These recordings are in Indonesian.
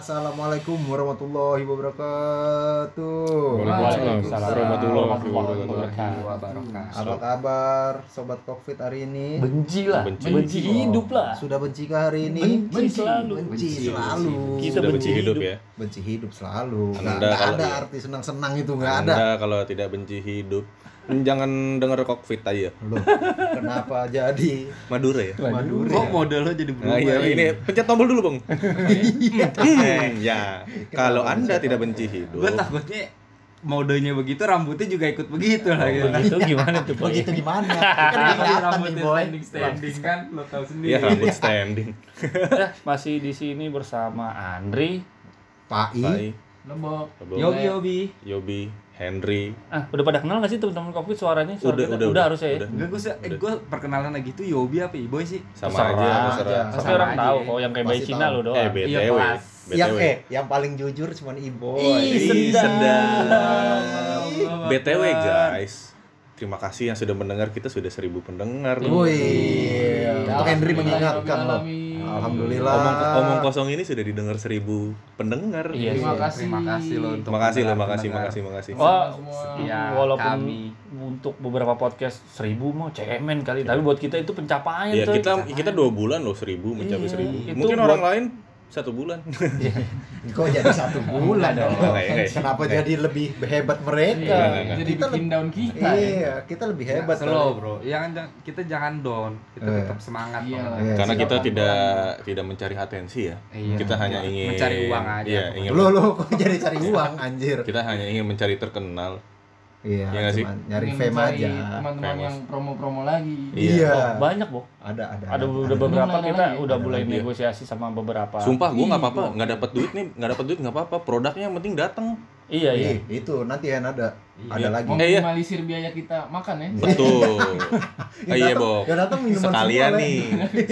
Assalamualaikum warahmatullahi wabarakatuh. Waalaikumsalam warahmatullahi wabarakatuh. Apa kabar sobat Covid hari ini? Benci lah, Benci. benci, hidup lah. Sudah benci ke hari ini? Benci selalu. Benci selalu. Kita Sudah benci benci hidup ya. Benci hidup selalu. Nggak Anda nggak kalau ada arti senang-senang itu nggak ada. Anda kalau tidak benci hidup, jangan denger covid aja. Loh, kenapa jadi Madura ya. Madura? Kok model lo jadi berubah? Nah, iya, ini pencet tombol dulu, Bang. Hmm, ya. Kalau Anda tidak benci hidup, Gue takutnya modenya begitu, rambutnya juga ikut begitu lah gitu. Begitu gimana tuh Boy? Begitu gimana? Kan Kan kelihatan nih rambutnya boy. standing standing kan, lo tau sendiri. ya rambut standing. Masih di sini bersama Andri. Pak I. Pai, Lombok. Bobo, Yobi Yobi. Yobi, Henry. Ah, udah pada kenal gak sih teman-teman Covid suaranya? Suara Udah, kita? udah, udah, harusnya ya. Enggak gue eh, gue perkenalan lagi tuh Yobi apa Iboy sih? Sama Terserah aja, aja. terserah. Tapi Sama orang aja tahu kok yang kayak bayi Pasti Cina lo doang. Eh, BTW. Iya, pas. Yang BTW. eh yang paling jujur cuman Iboy. Ih, sedap. BTW guys, terima kasih yang sudah mendengar kita sudah seribu pendengar. nih. Wih, untuk Henry mengingatkan loh. Alhamdulillah. Omong, omong kosong ini sudah didengar seribu pendengar. Iya, Terima sih. kasih. Terima kasih lo untuk Terima kasih loh, makasih, makasih, makasih. Wah, Setia walaupun kami. untuk beberapa podcast seribu mau cemen kali, tapi buat kita itu pencapaian Ya coy. kita kita dua bulan loh seribu mencapai Iya, seribu. Mungkin buat- orang lain satu bulan. Kok jadi satu bulan dong? Kenapa jadi lebih hebat mereka? Iya, Enggak, enggak. jadi Kita bikin down kita. ya. Iya, kita lebih hebat. slow kali. bro. Jangan- kita jangan down. Kita Iya. tetap semangat. Iya. Iya, Karena kita tidak tidak mencari atensi ya. Iya. Kita hanya ingin Mencari uang aja. Iya, ingin Lo lo kok jadi cari uang anjir? kita hanya ingin mencari terkenal. Iya, Iya nggak sih? cuman nyari Ingin fame aja. Teman-teman yang promo-promo lagi. Iya. Oh, banyak, Bo. Ada ada. Ada udah beberapa Belum ada kita lagi. udah Ada mulai lagi ya. negosiasi sama beberapa. Sumpah gua nggak Ih, apa-apa, nggak dapat duit nih, nggak dapat duit nggak apa-apa. Produknya yang penting datang. Iya, iya. Ih, itu nanti yang ada. Iya. Ada lagi. Eh, iya. Meminimalisir biaya kita makan ya. Betul. Oh iya, Bob. Yang datang minuman Sekalian nih,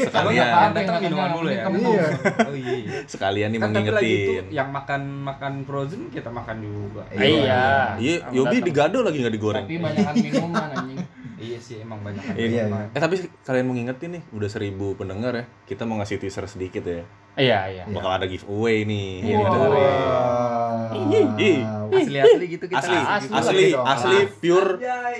sekalian, Datang minuman dulu ya? Iya. Oh iya. iya. sekalian nih Kan itu mengingetin. yang makan makan frozen kita makan juga. Iya. Iya. Iya, Yobi digado lagi nggak digoreng. Tapi banyakan minuman anjing. Iya sih emang banyak. Iya, minuman. Eh tapi kalian mau ngingetin nih, udah seribu pendengar ya. Kita mau ngasih teaser sedikit ya. Iya, iya. Bakal ada giveaway nih. Iya, Gitu. Wah. Ih. Asli asli gitu kita. Asli, Asli asli, dong. asli, pure.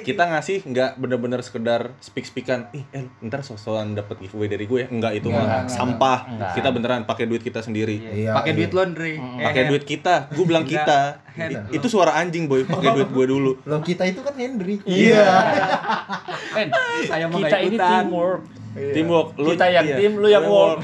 Kita ngasih nggak bener-bener sekedar speak-speakan. Ih, eh, ntar sosokan dapat giveaway dari gue. Enggak itu mah sampah. enggak. Kita beneran pakai duit kita sendiri. Iya, Pakai iya. duit laundry. Pakai duit kita. Gue bilang kita. Itu suara anjing, boy. Pakai duit gue dulu. Lo kita itu kan Henry. Iya. Men, Saya mau kita ini ikutan. teamwork. Teamwork. Kita yang iya. tim, lu yang work.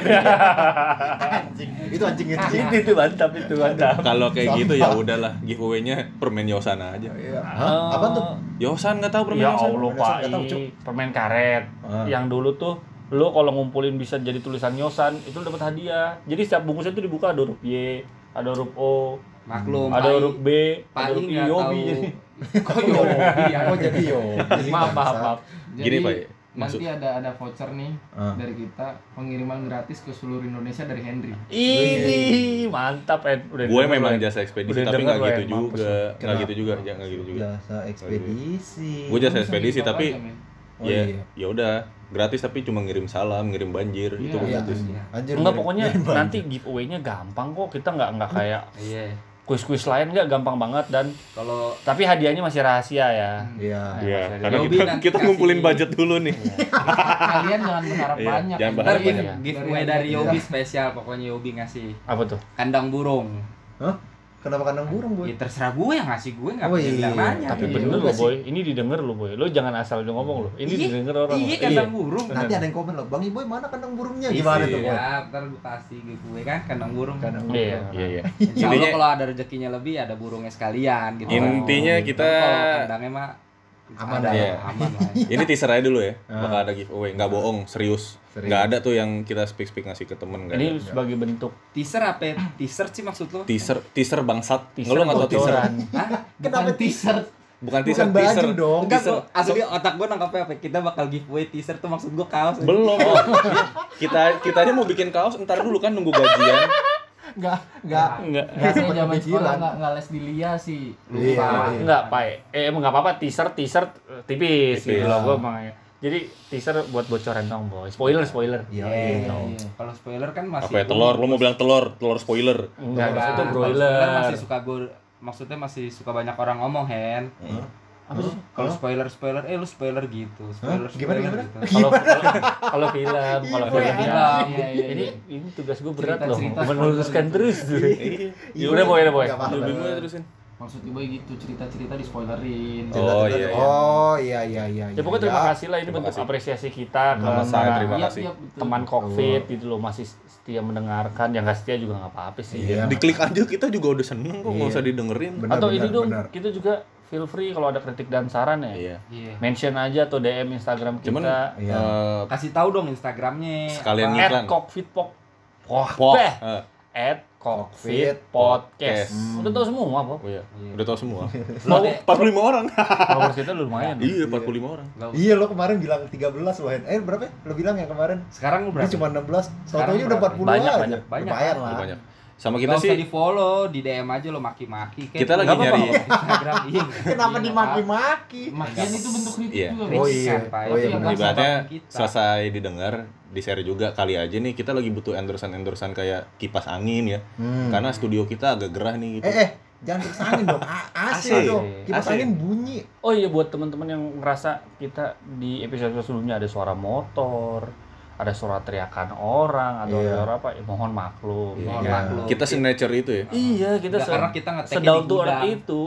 anjing. Itu anjing itu. itu itu mantap, itu mantap. Kalau kayak gitu ya udahlah, giveaway-nya permen Yosan aja. Iya. Hah? Apa tuh? Yosan nggak tahu permen Ya Yosan? Allah, Permen Pak. Yosan nggak tahu, Cuk. Ih, Permen karet. Ah. Yang dulu tuh lu kalau ngumpulin bisa jadi tulisan Yosan, itu lu dapat hadiah. Jadi setiap bungkusnya itu dibuka ada huruf Y, ada huruf O, Maklum. ada huruf B, ada huruf I, Yobi jadi. Kok Yobi? Kok jadi Yobi? Maaf, maaf, maaf. Gini, Pak. Maksud nanti ada ada voucher nih Ah. dari kita pengiriman gratis ke seluruh Indonesia dari Henry. Ini mantap, Ed. Udah gue denger, memang Ed. jasa ekspedisi Udah tapi denger, nggak gitu. Mampus juga nggak gitu juga ya nggak gitu juga Jasa ekspedisi. gue jasa ekspedisi tapi men. Oh, ya iya. ya udah gratis tapi cuma ngirim salam ngirim banjir Iya, itu Iya. gratis Anjir. Enggak pokoknya nanti giveaway-nya gampang kok. Kita nggak nggak kayak Iya. Kuis-kuis lain nggak gampang banget dan Kalau tapi hadiahnya masih rahasia ya. Iya. Iya, Masih karena Yobi kita, kita kasih- ngumpulin budget dulu nih. Kalian jangan berharap Iya, banyak. jangan ya. berharap banyak. giveaway dari- dari Yobi spesial pokoknya Yobi ngasih Apa tuh? kandang burung. Hah? Kenapa kandang burung, Boy? Ya terserah gue yang ngasih gue nggak Oh, iya. bilang nanya. Tapi Iya bener juga loh sih. boy, ini didengar loh boy. Lo jangan asal lo ngomong loh. Ini Iya, didengar orang. Iya kandang burung. Nanti ada yang komen loh, Bang Iboy mana kandang burungnya? Gimana tuh, Boy? Ya, ntar gue kasih giveaway kan kandang burung. Kandang Iya. Iya, iya. Insya Allah Intinya kalau ada rezekinya lebih ada burungnya sekalian gitu. intinya Tapi kita kalau kandangnya mah Aman ada, ya. aman lah. ini teaser aja dulu ya. Ah. Bakal ada giveaway, nggak bohong, serius. Serius. Nggak ada tuh yang kita speak speak ngasih ke temen nggak Ini ada. sebagai bentuk Teaser apa? ya? Teaser sih maksud lo? Teaser, teaser bangsat. teaser Nggak lo nggak tau teaser? Hah? Kenapa Bukan t-shirt? Bukan teaser, Bukan teaser. dong. Enggak, Teaser. gua, asli otak gue nangkapnya apa? Kita bakal giveaway teaser tuh maksud gue kaos. Belum. kita kita aja mau bikin kaos, ntar dulu kan nunggu gajian. Enggak, enggak. Enggak. Sempat zaman kepikiran. sekolah nggak nggak les di Lia sih. Iya, Lupa. iya. Enggak, Pak. Eh, emang enggak apa-apa teaser teaser tipis, Tipis. gitu loh gua emang. Jadi teaser buat bocoran dong, boy. Spoiler, spoiler. Iya, Iya, iya. iya. Kalau spoiler kan masih Apa ya telur? Lu mau bilang telur? Telur spoiler. Enggak, Enggak, itu kalau broiler. spoiler masih suka gue maksudnya masih suka banyak orang ngomong Hen. Apa sih? Kalau spoiler spoiler, eh lu spoiler gitu, spoiler Gimana, spoiler gimana? gitu. Kalau kalau- kalau film, kalau film Iya, bilang iya, iya, ini iya. ini tugas gue berat loh, meluruskan spoiler terus. Iya. Udah boy, udah boy. Ya terusin. Maksud gue gitu cerita-cerita di spoilerin. Oh, iya, iya. Oh iya iya iya. Ya pokoknya terima kasih lah ini Terima bentuk kasih. apresiasi kita ke Sama saya, para terima Iya, kasih. iya, betul. teman covid gitu loh masih setia mendengarkan yang nggak setia juga nggak apa-apa sih. Iya. Diklik aja kita juga udah seneng kok, nggak Iya. usah didengerin. Benar, Atau ini benar, dong benar. kita juga feel free kalau ada kritik dan saran ya. Iya. Iya. Mention aja atau DM Instagram kita. Cuman Iya. eh, Kasih tahu dong Instagramnya. Sekalian iklan. at cockfitpok. Wah, Pok. Eh, At cockfit Podcast. podcast. Hmm. Udah tahu semua, Pok. Oh iya, udah tahu semua. Lo deh. 45 orang. Followers kita lumayan. Iya, 45 orang. Iya lo kemarin bilang 13 lo Hen. Eh berapa? ya? Lo bilang yang kemarin? Sekarang lu Dia berapa? cuma 16. Sekarang Soalnya udah berapa? 40 Banyak, aja. banyak, banyak. Lumayan lah. banyak. Sama Kita usah sih di follow, di DM aja lo maki-maki. Kayak Kita lagi nyari-. Instagram iya. Kenapa Iya, dimaki-maki? Makian itu bentuk kritik Iya. juga, Oh iya. Oh iya ibaratnya selesai didengar di share juga kali aja nih kita lagi butuh endorsan endorsan kayak kipas angin ya Hmm. karena studio kita agak gerah nih gitu Eh eh jangan kipas angin dong. AC, dong. Kipas angin bunyi. Oh iya buat teman-teman yang ngerasa kita di episode sebelumnya ada suara motor, ada suara teriakan orang atau Iya. suara apa, ya, mohon maklum. Iya. Mohon Iya. maklum. kita signature itu ya Iya, kita se- karena kita sedaun di tuh orang gudang. itu.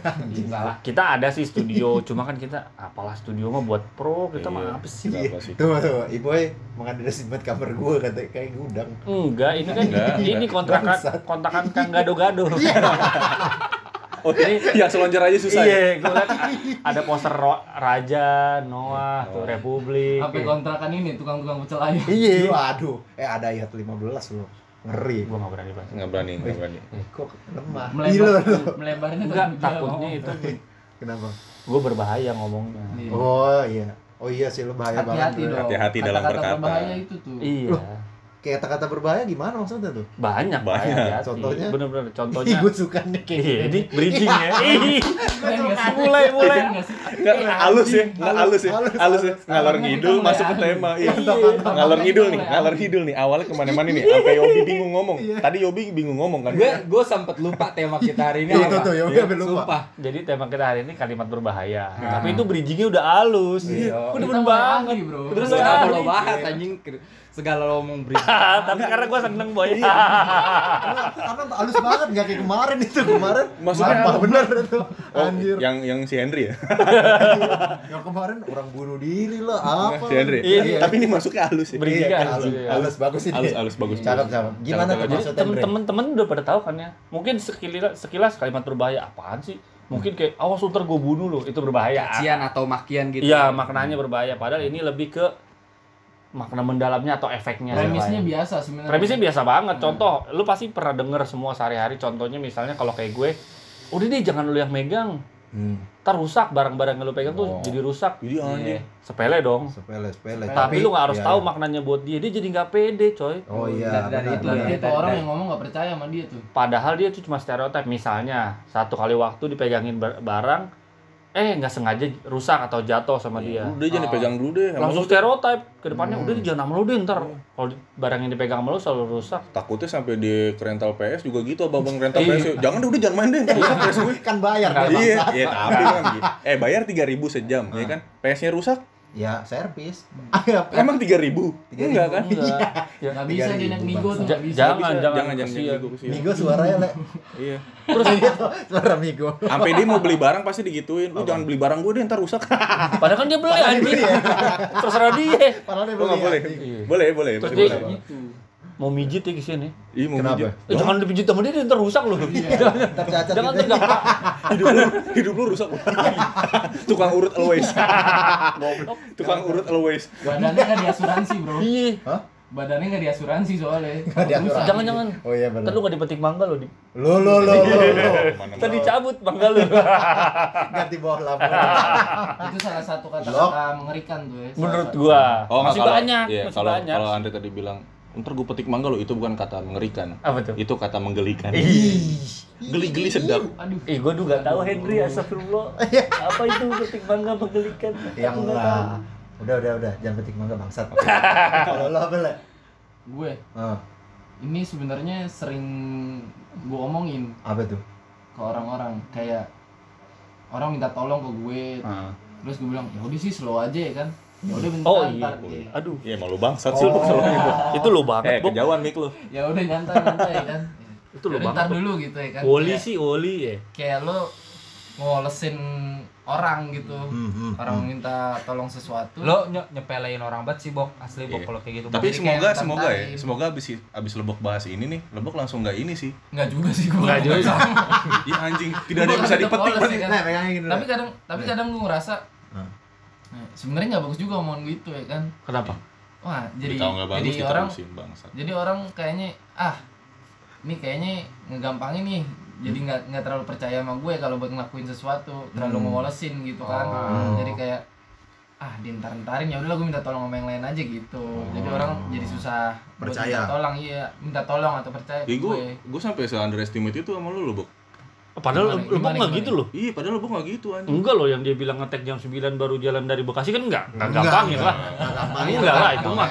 Lah. Kita ada sih studio, cuma kan kita apalah studio mah buat pro, kita Iya. mah apa sih? Nggak apa sih Tuh tuh, Iboy mengandalkan buat kamar gue kata kayak gudang. Enggak, ini kan Enggak, ini kontrakan kontrakan Kang Gado-gado. oh ini yang selonjor aja susah ya? Iya, gue liat ada poster Ro- Raja, Noah, tuh Republik. Sampai kontrakan ini tukang-tukang pecel ayam. Iya. Aduh, eh ada ayat 15 lo. Ngeri. Gue gak berani bahas. nggak berani nggak berani Eh, kok lemah. Melebar, melebarnya Enggak, takutnya itu Kenapa? gue berbahaya ngomongnya. Iya. Oh iya. Oh iya sih lo bahaya Hati-hati banget. Bro. dong. Hati-hati dalam berkata. berbahaya itu tuh. Iya. Kayak kata-kata berbahaya gimana maksudnya tuh? Banyak, Banyak. banyak. hati-hati. Contohnya? Bener-bener Ih, contohnya. gue suka nih kayak Iya, gini. ini bridging ya. Ih, mulai mulai. Nggak halus ya nggak halus ya Halus, ya ngalor ngidul masuk ke tema iya ngalor ngidul nih ngalor ngidul nih awalnya ke mana-mana nih sampai Yobi bingung ngomong tadi Yobi bingung ngomong kan Gue gue sempet lupa tema kita hari ini Iya, apa. tuh, tuh, udah, sampai lupa. Sumpah. Jadi tema kita hari ini kalimat berbahaya. Nah. Tapi itu bridgingnya udah halus. Iya. Udah mulai banget. Terus Udah bahas anjing segala lo ngomong beri. Tapi karena gue seneng boy. Iya. Karena, karena halus banget nggak kayak kemarin itu kemarin. Maksudnya apa bener itu? oh Anjir. yang yang si Henry ya Yang kemarin orang bunuh diri lah apa? si Henry Iya. tapi ini masuknya halus ya Bridgingnya Iya, halus. bagus ini. halus halus bagus Cakep cakep. Gimana tuh. Jadi temen-temen udah pada tahu kan ya. Mungkin sekilas, sekilas kalimat berbahaya apaan sih? Mungkin kayak awas ntar gue bunuh lo itu berbahaya. Cacian atau makian gitu. Iya maknanya berbahaya. Padahal ini lebih ke makna mendalamnya atau efeknya. Premisnya biasa sebenarnya. Premisnya biasa banget. Contoh, lu pasti pernah denger semua sehari-hari. Contohnya misalnya kalau kayak gue, udah deh jangan lu yang megang. Hmm. Ntar rusak barang-barang yang lu pegang tuh Oh. jadi rusak. jadi anjing Iya. Sepele dong. Sepele sepele. Tapi, lu nggak harus iya, tahu iya. maknanya buat dia. Dia jadi nggak pede, coy. Oh iya. Dari- dari itu ya. Itu Dan- orang dan- yang ngomong nggak percaya sama dia tuh. Padahal dia tuh cuma stereotip. Misalnya, satu kali waktu dipegangin bar- barang, eh nggak sengaja rusak atau jatuh sama dia. udah jangan dipegang dulu deh Langsung stereotip ke depannya, Hmm. udah jangan sama lu deh ntar. Kalau di- barang yang dipegang sama lu selalu rusak. takutnya sampai di rental PS juga gitu abang rental Iya. PS ya. jangan deh udah jangan main deh ntar rusak PS gue Kan bayar iya iya tapi kan gitu. eh bayar 3000 sejam ya kan PS nya rusak Ya servis. Ayo. emang 3000 3.000. enggak kan Enggak. Ya. Nggak bisa dia naik migo tuh jangan, Bisa. jangan, jangan jangan kasihan. Migo suaranya le. iya Terus gitu suara Migo. sampai dia mau beli barang pasti digituin lu jangan beli barang gue deh ntar rusak Padahal kan dia beli dia anjing. beli ya. Terserah dia. Padahal dia lu nggak boleh Iya. boleh boleh Terus boleh dia- boleh. Gitu. Mau mijit ya ke sini. Ih, mau Kenapa? mijit. Eh, jangan dipijit sama dia, dia ntar rusak loh. Ntar cacat Jangan gitu. tegak. hidup lu hidup lu rusak tukang urut always tukang urut always Badannya nggak diasuransi bro. Iya. Hah? Badannya nggak diasuransi soalnya. Nggak diasuransi. Jangan jangan. Oh iya benar. lu gak dipetik mangga lo di. Lo lo lo lo lo. Mana Ntar dicabut mangga lu. Ganti bawah lampu. Itu salah satu kata-kata mengerikan tuh ya. Menurut gua. Oh, masih kalau- banyak, iya, masih kalau banyak. kalau Andre tadi bilang ntar gue petik mangga lo itu bukan kata mengerikan Apa tuh? itu kata menggelikan Ih. geli-geli sedap Aduh. Eh, gua juga tahu Henry astagfirullah. Apa itu petik mangga menggelikan? Yang tahu. Udah, udah, udah. Jangan petik mangga bangsat. Kalau lo apa, Le? gue Oh, ini sebenarnya sering gue omongin apa tuh? ke orang-orang kayak orang minta tolong ke gue Ah. terus gue bilang ya udah sih slow aja ya kan ya udah Oh, iya. Iya. Aduh, Iya, malu bangsat sih lu selalu gitu. itu lo banget, Eh, kejauhan mik lu. ya udah nyantai nyantai ya kan Itu lo Ya banget. ntar dulu gitu ya kan Woli Kayak- sih, Woli ya. kayak lo ngolesin orang gitu Hmm, hmm, orang minta tolong sesuatu Lo nye- nyepelein orang banget sih, Bok. Asli, Bok, Iya. kalau kayak gitu. Tapi. Jadi semoga semoga ya, semoga abis abis lebok bahas ini nih, lebok langsung nggak ini sih. nggak juga sih gue Nggak juga. Iya anjing, tidak ada yang bisa dipetik. ya kan. Le. tapi kadang tapi kadang gue ngerasa Hmm. Nah, sebenarnya nggak bagus juga omongan gue itu ya kan Kenapa? wah jadi Tahu bagus jadi orang jadi orang kayaknya ah ini kayaknya ngegampangin nih jadi nggak nggak terlalu percaya sama gue kalau buat ngelakuin sesuatu terlalu Hmm. gitu kan Oh. jadi kayak ah dintar-ntarin ya udahlah gue minta tolong sama yang lain aja gitu jadi orang jadi susah buat Percaya. minta tolong iya minta tolong atau percaya ke gue gue sampai se underestimate itu sama lu lebok. Padahal Gimana, nggak gimana? gitu loh. Iya, padahal lebok nggak gitu anjing. Enggak loh yang dia bilang ngetek jam 9 baru jalan dari Bekasi kan enggak. Enggak Enggak, gampangin enggak. lah. Enggak lah itu mah.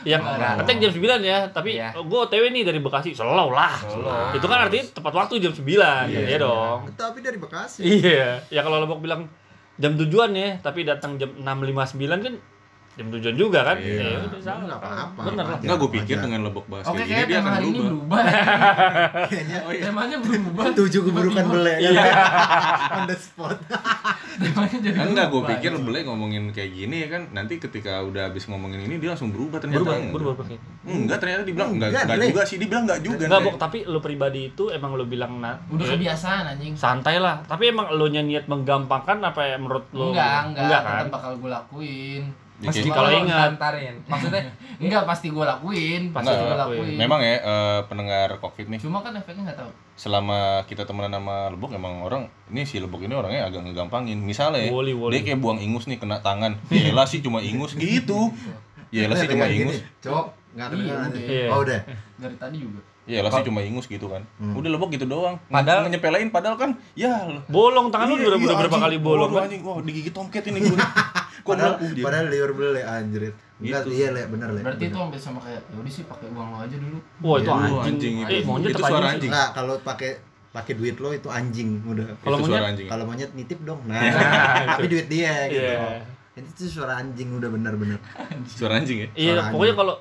Yang Enggak. ngetek jam 9 ya, tapi Iya. gue OTW nih dari Bekasi. Slow lah. Slow. Itu kan artinya tepat waktu jam 9. Iya, dong. Tapi dari Bekasi. Iya. Ya kalau Lebok bilang jam tujuan ya, tapi datang jam 6.59 kan jam tujuan juga kan? Iya. Ya udah salah. Nggak apa-apa. Bener lah. Wajar, Enggak gue pikir wajar. dengan lebok bahas oke kayak gini kayak dia akan hari ini berubah. berubah Kayaknya temanya berubah tujuh keburukan bele Iya. on the spot. temanya jadi Enggak, gue berubah. pikir boleh ngomongin kayak gini ya kan Nanti ketika udah habis ngomongin ini dia langsung berubah ternyata Berubah, enggak. berubah pakai. Enggak, ternyata dibilang enggak, Enggak, enggak juga sih, dibilang enggak juga Enggak. Bok, tapi lu pribadi itu emang lu bilang nah, udah eh, kebiasaan anjing santai lah. Tapi emang lu nya niat menggampangkan apa ya menurut lu? enggak enggak, kan? tetap bakal gue lakuin Meski kayak- kalau ingat. ingat. Maksudnya, enggak pasti gue lakuin pasti Enggak, gue lakuin Memang ya eh, pendengar covid nih cuma kan efeknya nggak tahu selama kita temenan sama Lebok emang orang ini si Lebok ini orangnya agak ngegampangin misalnya ya, Woli, woli. dia kayak buang ingus nih kena tangan ya sih cuma ingus gitu ya sih cuma ingus. Cok, enggak Iya. Iya. Oh, udah. dari tadi juga ya sih cuma ingus gitu kan Hmm. udah Lebok gitu doang Padahal- nyepelein padahal kan ya Bolong tangan lu iya, udah, iya, udah berapa anjing. kali bolong kan? anjing wah digigit tomcat ini gue kok Padahal, padahal liur bele anjrit. Enggak, Gitu. iya, Le, bener, Le. berarti itu hampir sama kayak ya udah sih pakai uang lo aja dulu Wah, itu Iya, anjing. anjing itu. Eh, monyet Itu suara anjing. Enggak, kalau pakai pakai duit lo itu anjing udah. Kalau monyet? suara anjing Kalau monyet nitip dong. Nah, Nah, tapi duit dia gitu. Iya. Itu tuh suara anjing udah bener-bener. suara anjing ya Iya, pokoknya kalau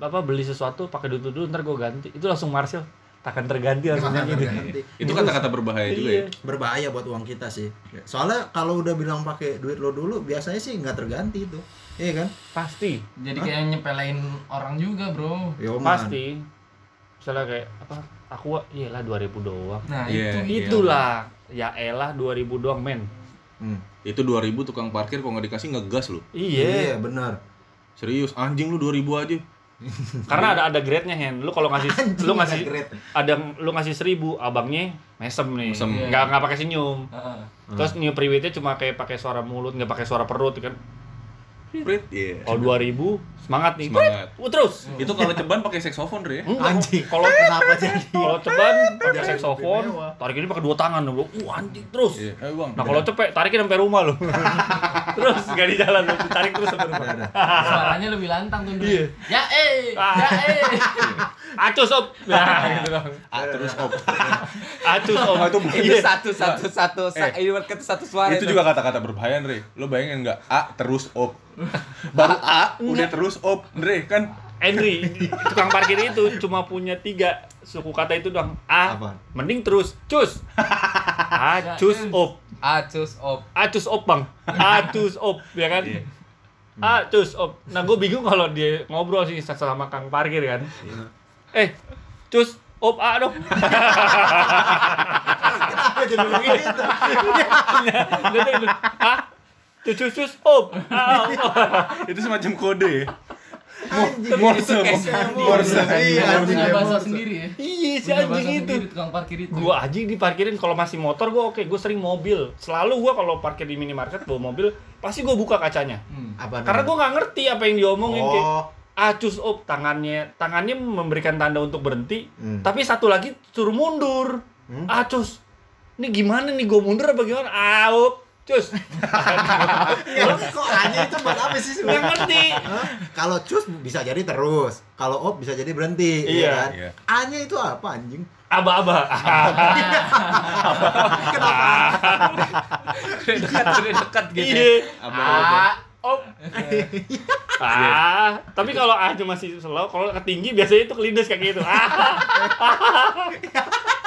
Bapak beli sesuatu pakai duit dulu ntar gue ganti. Itu langsung Marcel. Takkan terganti langsung Makanya nyanyi. terganti. itu kata-kata berbahaya juga ya Iya. berbahaya buat uang kita sih. Soalnya kalau udah bilang pakai duit lo dulu, biasanya sih nggak terganti itu. Iya kan? Pasti, jadi kayak nyepelein orang juga bro Yo, man. pasti. Misalnya kayak apa? Aku iyalah 2000 doang. nah Iya, itu iya. Itulah. Ya elah 2000 doang, men. Hmm. itu 2000 tukang parkir kok nggak dikasih ngegas lu Iya. Iya, benar. serius anjing lu 2000 aja Karena ada ada grade-nya, Hen. Lu kalau ngasih Anjing, lu ada ngasih grade. ada lu ngasih 1000, abangnya mesem nih. Mesem. Nggak nggak pakai senyum. Heeh. Terus new priwitnya cuma kayak pakai suara mulut, nggak pakai suara perut kan. Prit, iya. Kalau 2000 semangat nih. Semangat. Prit, terus. Itu kalau ceban pakai saxophone, Re. Enggak, Anjing. Kalau Kenapa jadi? kalau ceban pakai tarik ini pakai dua tangan lu. Uh, anjing terus. Iya, ayo Bang. Nah, kalau cepet tarikin sampai rumah lu. terus gak di jalan lu, ditarik terus sampai rumah. suaranya lebih lantang tuh Iya. ya eh Ah. ya eh Acus op. Nah, gitu dong. Ah, terus op. Acus op. Oh, itu bukan. itu Iya. satu satu satu sa- Eh. ini kata satu suara itu juga kata-kata berbahaya, Re. Lo bayangin nggak? A terus op. Baru A udah terus op, Re, kan? Henry, tukang parkir itu cuma punya tiga suku kata itu doang. A, Apaan? mending terus, cus. Acus op. acus op Acus op bang. Acus op, ya kan? Acus op. Nah gue bingung kalau dia ngobrol sih sama kang parkir kan. Eh, cus op A dong. Kenapa jadi begitu? Ah, cus cus op. Ah. Itu semacam kode ya. Morse, Morse. Iya, anjing. bahasa Morse. sendiri ya Iya si anjing itu. tukang parkir itu Gua anjing diparkirin kalau masih motor gua oke, gua sering mobil. Selalu gua kalau parkir di minimarket bawa mobil, pasti gua buka kacanya. Hmm. Karena gua nggak ngerti apa yang diomongin kayak Oh. acus op tangannya tangannya memberikan tanda untuk berhenti Hmm. tapi satu lagi suruh mundur Hmm? acus ini gimana nih gue mundur apa gimana aup cus. Kok hanya itu buat apa sih sebenarnya? ngerti. Kalau cus bisa jadi terus, kalau op bisa jadi berhenti, Iya. ya kan? Iya. A-nya itu apa anjing? Aba-aba. Udah dekat, dekat gitu. Iya. Ah, Op. Ah, tapi kalau A-nya masih slow, kalau ketinggi biasanya itu kelindes kayak gitu. Ah.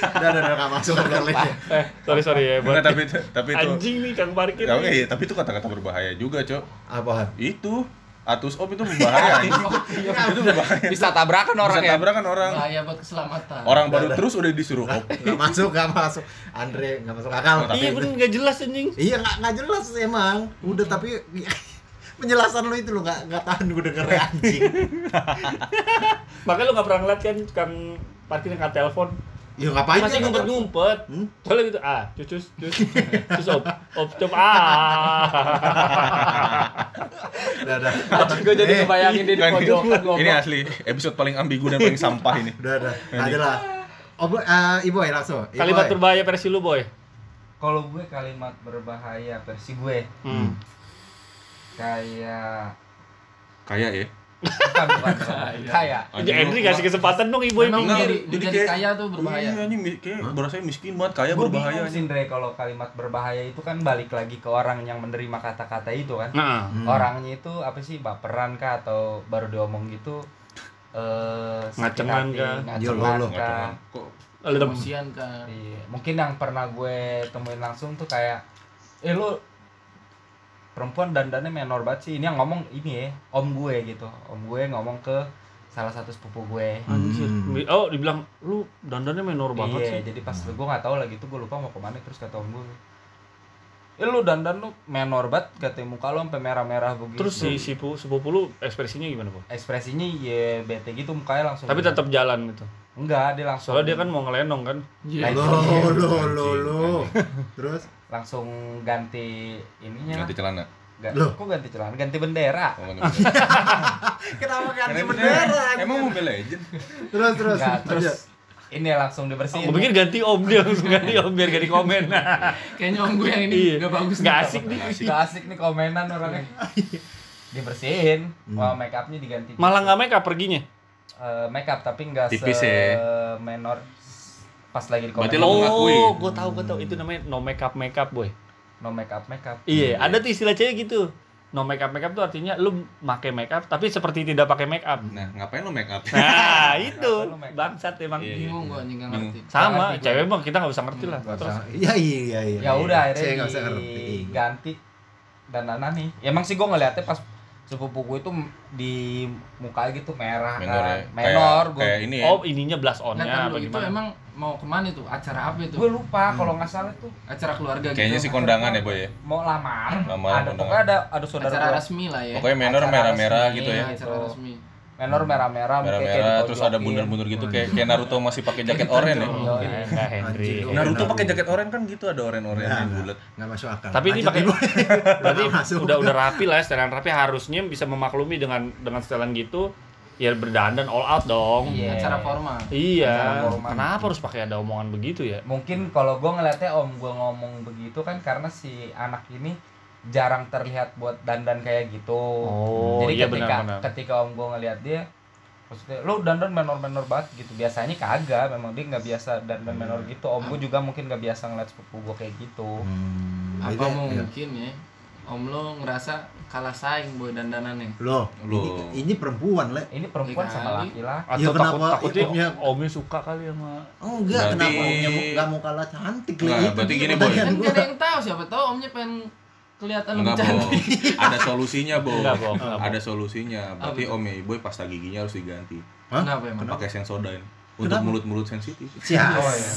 Udah, udah, udah, masuk ke list. Eh, sorry sorry ya, buat Enggak, tapi tapi itu anjing nih Kang Parkir. Ya, iya, tapi itu kata-kata berbahaya juga, Cok. Apaan? Itu atus op itu berbahaya. anjing. itu berbahaya. Bisa tabrakan orang Bisa ya. tabrakan orang. bahaya buat keselamatan. Orang baru terus udah disuruh op. Nggak masuk, nggak masuk. Andre nggak masuk akal. Tapi- Iya bener nggak jelas anjing. Iya nggak nggak jelas emang. Udah tapi penjelasan lu itu lu nggak nggak tahan gue denger anjing. Makanya lu nggak pernah ngeliat kan Kang Parkir yang telepon Ya ngapain masih ngumpet-ngumpet. Hmm? Soalnya gitu, ah, cucus, cus, cus, op, op, cop, ah. Udah, udah. Gue jadi Eh, ngebayangin dia di Kan, pojokan ngomong. ini asli episode paling ambigu dan paling sampah ini. Udah, udah. Ada lah. Oh, eh, Ibu ya langsung. Kalimat berbahaya versi lu, boy. Kalau gue kalimat berbahaya versi gue Hmm. kayak Kayak ya. Bukan bukan, bukan. kayak Jadi Henry kasih kesempatan dong ibu ini. menjadi, jadi kayak- kaya tuh berbahaya. Iya, anjing kayak berasa miskin banget, kaya gue berbahaya. sih Andre kalau kalimat berbahaya itu kan balik lagi ke orang yang menerima kata-kata itu kan. Nah, Hmm. Orangnya itu apa sih baperan kah atau baru diomong gitu eh Ngacengan kah? ngacengan Yolo, kah. Emosian kan. Iya, mungkin yang pernah gue temuin langsung tuh kayak eh lu perempuan dandannya menor banget sih. Ini yang ngomong ini ya, om gue gitu. Om gue ngomong ke salah satu sepupu gue. Anjir. Hmm. Oh, dibilang lu dandannya menor banget iya, sih. jadi pas gue nggak tahu lagi tuh gue lupa mau ke mana terus kata om gue. Eh lu dandan lu menor banget katanya muka lu sampai merah-merah begitu. Terus si si pu- sepupu lu ekspresinya gimana, Bu? ekspresinya ya bete gitu mukanya langsung. Tapi tetap jalan gitu. Enggak, dia langsung Soalnya dia kan mau ngelenong kan. Iya. Lo, lo, lo, lo. Terus? langsung ganti ininya. ganti celana. Ga- Loh. kok ganti celana? Ganti bendera. Oh, ganti Kenapa ganti Karena bendera? Emang Mobile Legend? Terus, terus. Enggak, terus Aja. ini langsung dibersihin. Gue pikir ganti om dia langsung ganti om biar gak di komen. Kayaknya om gue yang ini Iya. nggak bagus. Nggak nih. asik nih. Gak asik nih komenan orangnya. dibersihin. Hmm. Wah, make upnya diganti. Malah nggak make up perginya. Eh, make up tapi enggak Tipis se ya. menor pas lagi di Berarti lo mengakui. Oh, gue tahu gue tahu itu namanya no make up make up, boy. No make up make up. Iya, ada tuh istilah cewek gitu. No make up make up tuh artinya lu pakai make up tapi seperti tidak pakai make up. Nah, ngapain lo make up? Nah, itu Lu bangsat emang. Iya. Bingung gue anjing nggak ngerti. Sama, ngerti cewek mah kita nggak usah ngerti lah. Nggak Terus usah. Iya, iya, iya. Ya udah akhirnya nggak usah ngerti. diganti dan Nana nih. Ya, emang sih gue ngeliatnya pas sepupu gue itu di mukanya gitu merah Menor ya. kan. Menor Kayak, gue. kayak ini ya. oh, ininya blush Nggak on-nya tahu apa itu gimana? emang mau ke mana itu? Acara apa itu? Gue lupa kalau nggak salah tuh Acara keluarga Kayaknya gitu. sih kondangan ya, Boy ya. mau lamar. Lamar, ada kondangan. pokoknya ada ada saudara Acara gua. resmi lah ya. Pokoknya menor merah-merah gitu ya. Iya, acara resmi. Menor merah-merah Merah-merah terus ada bundar-bundar gitu kayak kayak Naruto masih pakai jaket oranye ya. Yoi. Enggak, enggak, Henry. Anjing. Naruto pakai jaket oranye kan gitu ada oranye-oranye Nah, yang nah. bulat. Nggak masuk akal. Tapi ini pakai berarti udah udah rapi lah, ya, setelan rapi harusnya bisa memaklumi dengan dengan setelan gitu ya berdandan all out dong. Iya. Acara formal. Iya. Acara formal. Kenapa harus pakai ada omongan begitu ya? Mungkin kalau gue ngeliatnya om gue ngomong begitu kan karena si anak ini jarang terlihat buat dandan kayak gitu. Oh, Jadi iya ketika benar-benar. ketika om gue ngeliat dia, maksudnya lo dandan menor-menor banget gitu. Biasanya kagak, memang dia nggak biasa dandan menor gitu. Om gue juga mungkin nggak biasa ngeliat sepupu gue kayak gitu. Hmm, Apa beda, ya. mungkin ya? Om lo ngerasa kalah saing boy dandanannya. Loh, Loh. ini, ini perempuan, Le. Ini perempuan sama Kali. laki-laki. Atau Ya, takut kenapa takutnya omnya- omnya suka kali sama Oh enggak, Berarti- kenapa omnya mau, nggak mau kalah cantik, Le? Nggak, Itu berarti gini, Boy. Kan gak ada yang tahu siapa tahu omnya pengen kelihatan lebih cantik. Ada solusinya, Bo. Enggak, Bo. Ada solusinya. Berarti? Om Iboy pasta giginya harus diganti. Hah? Kenapa emang? Pakai Sensodyne untuk mulut-mulut sensitif. Siap. Oh, iya,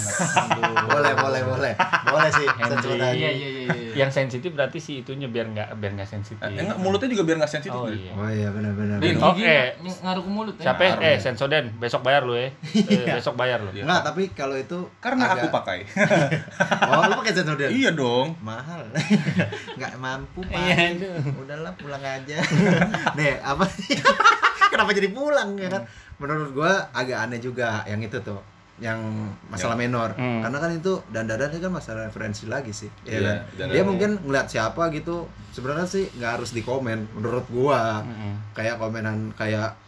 boleh, boleh, boleh. Boleh sih. Iya iya iya. iya. yang sensitif berarti sih itunya biar nggak biar nggak sensitif. Eh, enggak, mulutnya juga biar nggak sensitif. Oh iya. Oh iya. Dan Oh, gigi eh. ng- ngaruh ke mulut ya. Siapa? ya? Eh, ya. Sensoden, besok bayar lu ya. Eh, besok bayar lu. Iya. Enggak, tapi kalau itu Karena aku agak- pakai. Oh, lu pakai sensodyne? iya dong. mahal nggak mampu pak Iya, udahlah pulang aja nih apa sih kenapa jadi pulang ya kan menurut gua agak aneh juga yang itu tuh yang masalah menor Hmm. karena kan itu dan dadan itu kan masalah referensi lagi sih ya Iya, kan? dan dia mungkin ngeliat siapa gitu sebenarnya sih nggak harus dikomen menurut gua Mm-mm. kayak komenan kayak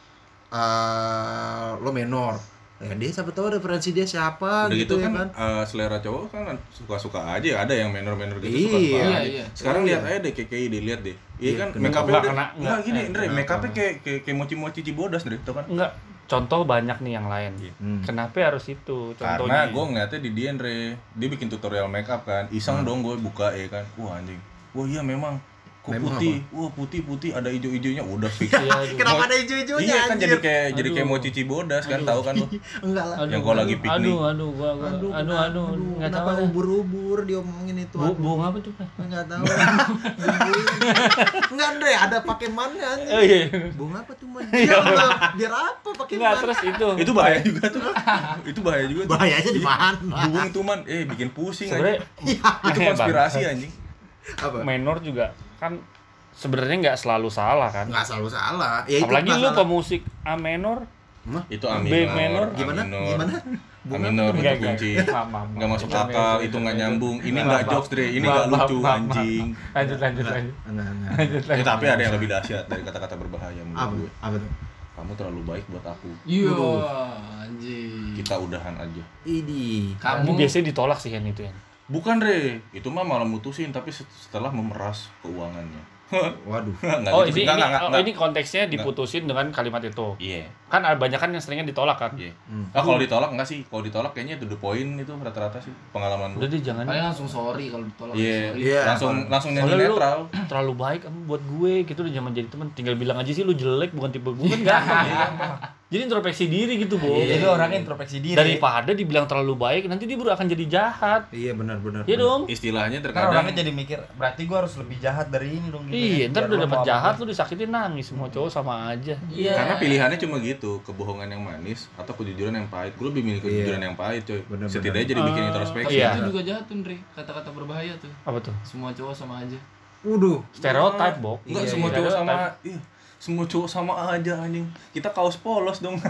eh lo menor ya dia siapa tahu referensi dia siapa Udah gitu, gitu ya kan, kan eh, selera cowok kan suka-suka aja ada yang menor-menor gitu Iya. suka-suka Iya, aja. iya. Sekarang Oh, lihat iya. aja deh KKI dilihat deh. Iya Iya, kan make upnya Nggak udah kena, enggak nggak. gini, Eh, Andre, make upnya kayak kayak kayak mochi-mochi cibodas Andre, tau kan? Enggak, contoh banyak nih yang lain. Hmm. Kenapa harus itu? Karena contohnya? gue ngeliatnya di dia Andre, dia bikin tutorial make up kan, iseng dong gue buka ya kan, wah anjing, wah iya memang, kok Memang putih, wah putih putih ada hijau-hijaunya udah fix. Iya, juga. kenapa ada hijau-hijaunya iya kan anjir? jadi kayak jadi kayak Aduh. mochi cibodas kan, tahu kan lo? enggak lah Aduh, yang kalau lagi aduh, piknik. Aduh, aduh, gua, gua, aduh, aduh, kenapa- aduh, nggak tahu. kenapa dah. ubur-ubur diomongin itu Bu, aduh. bunga apa tuh? Enggak tahu. Enggak Andre, ada pakai mana anjing. Oh iya. Bunga apa tuh man? Biar, biar apa pakai Enggak, man? terus itu. Itu bahaya juga tuh, itu bahaya juga tuh. bahayanya di mana? Hubung tuh man, eh bikin pusing aja. Sebenarnya Itu konspirasi anjing. Apa? menor juga kan sebenarnya nggak selalu salah kan. Enggak selalu salah. Ya itu Apalagi nggak lu salah. pemusik A menor, Itu B A minor, minor. A gimana? minor. Gimana? A minor Enggak, itu kunci. Nggak masuk Itu akal, itu nggak itu nyambung. Ini nggak jokes, Dre. Ini nggak lucu, anjing. Lanjut, lanjut, lanjut. Lanjut, Ya, lanjut. tapi ada yang lebih dahsyat dari kata-kata berbahaya Apa? menurut gue. Apa tuh? Kamu terlalu baik buat aku. Iya, anjing. Kita udahan aja. Ini Kamu biasanya ditolak sih kan itu ya. Bukan, Re. Itu mah malah mutusin tapi set- setelah memeras keuangannya. Waduh. Nggak Oh, gitu ini Nggak, ini, nggak, oh, nggak. ini konteksnya diputusin dengan kalimat itu. Iya. Kan ada banyak kan yang seringnya ditolak kan. Iya. Hmm. Ah, kalau ditolak enggak sih? Kalau ditolak kayaknya itu the point itu rata-rata sih pengalaman Udah gue. deh jangan paling langsung sorry kalau ditolak. Iya. sorry. Iya. Langsung langsung nyanyi Soalnya lu netral. terlalu baik buat gue gitu udah zaman jadi teman tinggal bilang aja sih lu jelek bukan tipe gue kan gampang jadi introspeksi diri gitu bu Jadi orang introspeksi diri. daripada dibilang terlalu baik nanti dia baru akan jadi jahat Iya benar-benar. Iya dong Istilahnya terkadang orangnya jadi mikir, berarti gua harus lebih jahat dari ini dong gitu iya ya. ntar Biar udah dapat jahat lu disakitin nangis semua cowok sama aja Iya. Karena pilihannya cuma gitu, kebohongan yang manis atau kejujuran yang pahit. Gue lebih milih kejujuran Iya. yang pahit, coy. Bener-bener. Setidaknya jadi bikin Ah, introspeksi. Iya. itu juga jahat tuh, Ndre. Kata-kata berbahaya tuh. apa tuh Semua cowok sama aja. Waduh. stereotype bok Enggak Iya, semua iya. cowok sama iya, semua cowok sama aja anjing. Kita kaos polos dong.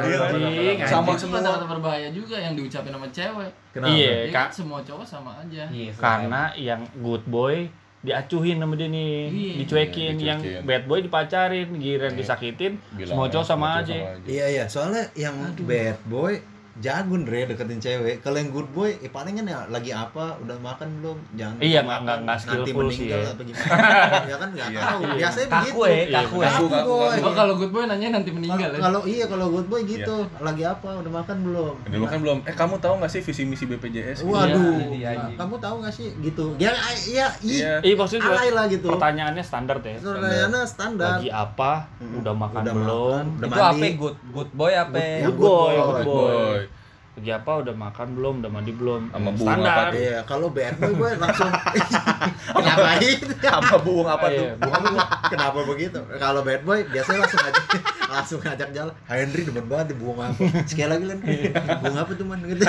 Iya, Anjing, Sama itu semua. kata-kata berbahaya juga yang diucapin sama cewek. Kenapa? iya Ya kak kan semua cowok sama aja. Iya, karena yang good boy diacuhin sama dia nih Iya. dicuekin Iya, yang bad boy dipacarin giliran Iya. disakitin Bilang semua cowok sama aja Iya iya, soalnya yang bad boy jago Dre deketin cewek. Kalau yang good boy, eh paling kan ya lagi apa, udah makan belum? Jangan Iya, nggak- nggak- nggak nanti skillful sih meninggal ya. apa gimana. ya kan nggak Iya. tahu. Iya. Biasanya Kaku begitu. ya, Iya, kaku ya. Kaku, kaku, boy. kaku. Oh kalau good boy nanya nanti meninggal ya. Kalau iya kalau good boy gitu, lagi apa? Udah makan belum? Udah makan belum? Eh kamu tahu nggak sih visi misi BPJS? Waduh, Iya, anjing. kamu tahu nggak sih gitu? Ya, iya, iya, Iya. Iya maksudnya alay lah gitu. pertanyaannya standar ya Pertanyaannya standar. lagi apa udah makan belum Itu apa good good boy apa? Good- boy good boy. Lagi apa udah makan belum udah mandi belum Sama bunga standar apa tuh? Iya, kalau bad boy gue langsung ngapain? Apa buung apa tuh? Iya, bunga apa tuh? Kenapa begitu? Kalau bad boy biasanya langsung ngajak langsung ngajak jalan. Henry demen banget di bunga apa? Sekali lagi lan. Bunga apa tuh man? Gitu.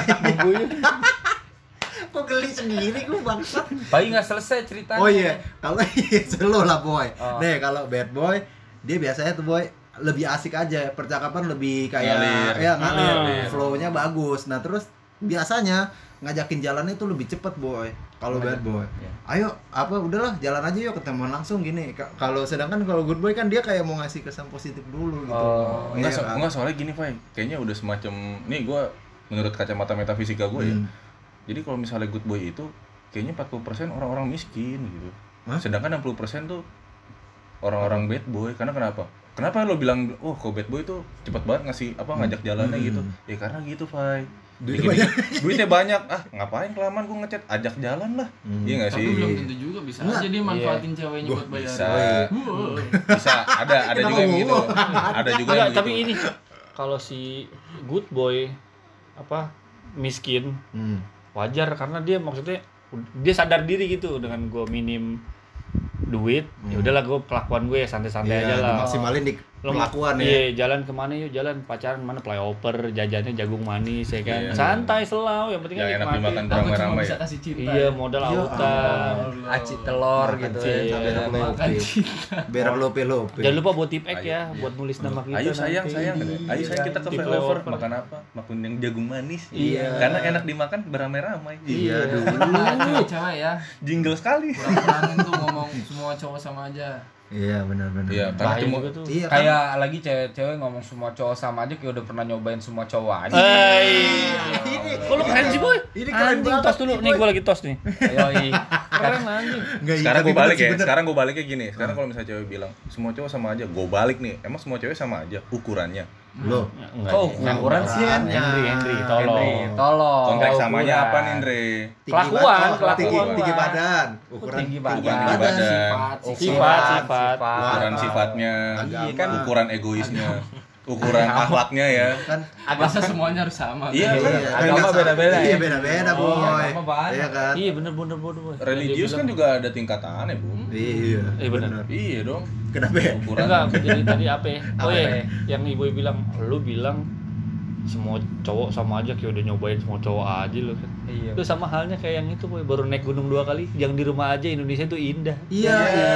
Kok geli sendiri gue bangsat. Bayi nggak selesai ceritanya. Oh iya, kalau slow lah boy. Oh. Nih kalau bad boy dia biasanya tuh boy lebih asik aja, percakapan lebih kayak Ngalir. ya ngalir, Ngalir. flow-nya bagus. Nah, terus biasanya ngajakin jalannya tuh lebih cepet boy kalau bad boy Iya. ayo apa udahlah jalan aja yuk ketemuan langsung gini Ka- kalau sedangkan kalau good boy kan dia kayak mau ngasih kesan positif dulu gitu Oh, Enggak, Iya so- kan? enggak soalnya gini, Fai. Kayaknya udah semacam nih gua menurut kacamata metafisika gue ya. Hmm. Jadi kalau misalnya good boy itu kayaknya 40% orang-orang miskin gitu. Hah? Sedangkan 60% tuh orang-orang bad boy. Karena kenapa? Kenapa lo bilang, oh kok bad boy tuh cepet banget ngasih apa ngajak jalannya Hmm. gitu? Ya karena gitu, Fai. Duitnya Dikit- duitnya banyak. Ah, ngapain kelamaan gua ngechat ajak jalan lah. Hmm. Iya nggak Tapi sih? belum tentu juga bisa Enggak. aja dia manfaatin ceweknya Gua buat bayar. Bisa. Wow. Bisa ada ada juga yang gitu. Ada juga Enggak, yang tapi gitu. ini kalau si good boy apa miskin Hmm. wajar karena dia maksudnya dia sadar diri gitu dengan gue minim duit ya Hmm. udahlah gue kelakuan gue ya santai-santai Iya, aja lah dimaksimalin di Lo Kelakuan ya. Iya, jalan ke mana yuk? Jalan pacaran mana flyover, jajannya jagung manis ya kan. Iya. Santai selalu, yang penting kan enak dimakan ramai-ramai bisa ya. kasih cinta. Iya, modal Ya autan. aci telur Makan gitu cinta, ya. berak Makan lope. cinta. Berak lope lope. Jangan lupa buat tip Ayo, ya, iya. buat nulis nama kita. Ayo sayang nanti. sayang Ayo sayang kita ke Di flyover makan apa? Makan yang jagung manis. Iya. Karena enak dimakan beramai-ramai. Iya dulu. Nah, cewek-cewek ya. Jingle sekali. Kurang-kurangin tuh ngomong semua cowok sama aja. Iya benar benar. Iya, karena cuma tuh. Iya kan. Kayak lagi cewek-cewek ngomong semua cowok sama aja kayak udah pernah nyobain semua cowok aja. Eh, kok lu keren sih boy? Ini keren Anjing, banget tos dulu. nih, gua lagi tos nih. Yoi. Keren anjing. Enggak, iya, sekarang gue balik bener sih, ya sekarang gue baliknya gini sekarang kalau misalnya cewek bilang semua cowok sama aja gue balik nih emang semua cewek sama aja ukurannya Kok enggak. ukuran sih, Hen? Henry, Henry, tolong. Henry, tolong. konteks Ukuran. samanya apa nih Andre tinggi Kelakuan, badan, kelakuan tinggi, tinggi badan, ukuran tinggi badan. tinggi badan Sifat, Ukuran, Sifat, sifat. ukuran sifatnya Agama. kan ukuran egoisnya ukuran akhlaknya ya kan Masa semuanya harus sama. Iya, Gitu. kan? Agama beda-beda Iya ya? beda-beda, Oh, boy. agama banyak. Iya kan? Iya bener bener bener boy. religius kan juga ada tingkatannya bu Iya. Iya, benar. iya dong Kenapa ya? ukuran Enggak, jadi tadi apa ya? Oh Apa iya, ya? yang ibu bilang, lu bilang semua cowok sama aja kayak udah nyobain semua cowok aja lu kan. Iya. Itu sama halnya kayak yang itu boy, baru naik gunung dua kali, yang di rumah aja Indonesia tuh indah. Iya, iya.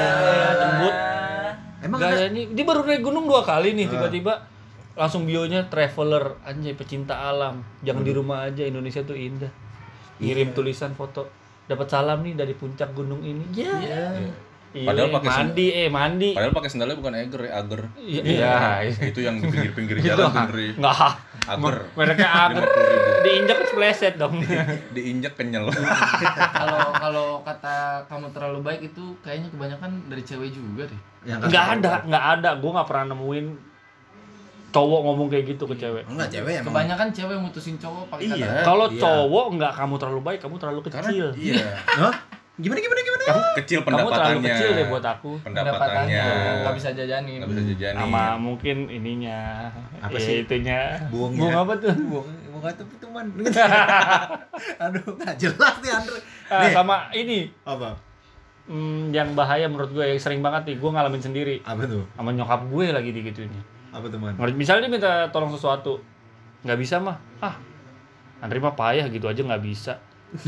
Jembut. Emang ada Gayanya, dia baru naik gunung dua kali nih Ah. tiba-tiba langsung bionya traveler anjay pecinta alam. Jangan di rumah aja Indonesia tuh indah. Ngirim tulisan foto. Dapat salam nih dari puncak gunung ini. Ya Iya. Iya, Padahal pakai sen- mandi eh mandi. padahal pakai sendalnya bukan eger ya ager. Iya. Iya. itu yang di pinggir-pinggir jalan tuh Andre nggak. Ager. Mereknya agar 50.000. diinjak kepleset dong. Diinjak kenyal. Kalau kalau kata kamu terlalu baik itu kayaknya kebanyakan dari cewek juga deh. yang nggak ada nggak ada. Gue nggak pernah nemuin cowok ngomong kayak gitu ke cewek Enggak, cewek emang. Kebanyakan cewek mutusin cowok pakai Iya. kata kalau Iya. cowok nggak kamu terlalu baik kamu terlalu karena kecil iya Hah? Gimana gimana gimana? kecil kamu terlalu pendapatannya kecil deh buat aku pendapatannya nggak bisa jajanin. nggak bisa jajanin sama mungkin ininya Apa ya, sih? itunya Buungnya. buang apa tuh Buang, buang itu teman. Aduh, nggak jelas nih Andre. Ah, Nih, sama ini apa? hmm, yang bahaya menurut gue yang sering banget nih gue ngalamin sendiri Apa tuh? sama nyokap gue lagi digituin Apa teman? Misalnya dia minta tolong sesuatu nggak bisa mah ah Andri mah payah gitu aja nggak bisa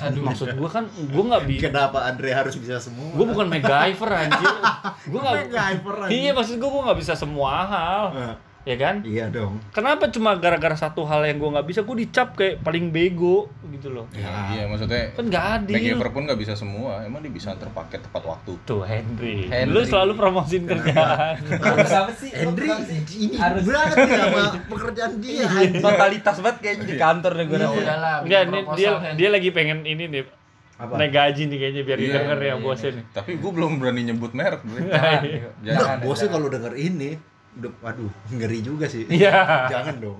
Aduh. maksud gue kan gue nggak bisa Kenapa Andre harus bisa semua? gue bukan MacGyver anjir gue nggak MacGyver, anjir. iya maksud gue gue nggak bisa semua hal Nah, ya kan iya dong. kenapa cuma gara-gara satu hal yang gue nggak bisa gue dicap kayak paling bego gitu loh Ya, iya maksudnya kan nggak adil MacGyver pun nggak bisa semua emang dia bisa antar paket tepat waktu tuh Henry. Henry. lu selalu promosiin kerjaan Harus apa sih? Henry ini Harus- nih sama pekerjaan dia. anjing. Totalitas banget kayaknya di kantor nih gue Ya bikin Enggak, dia dia lagi pengen ini nih Apa? naik gaji nih kayaknya biar Iya, didengar ya iya, bosnya nih tapi gue belum berani nyebut merek. Jangan. Jangan. bosnya kalau denger ini, waduh, ngeri juga sih. Iya. Jangan dong.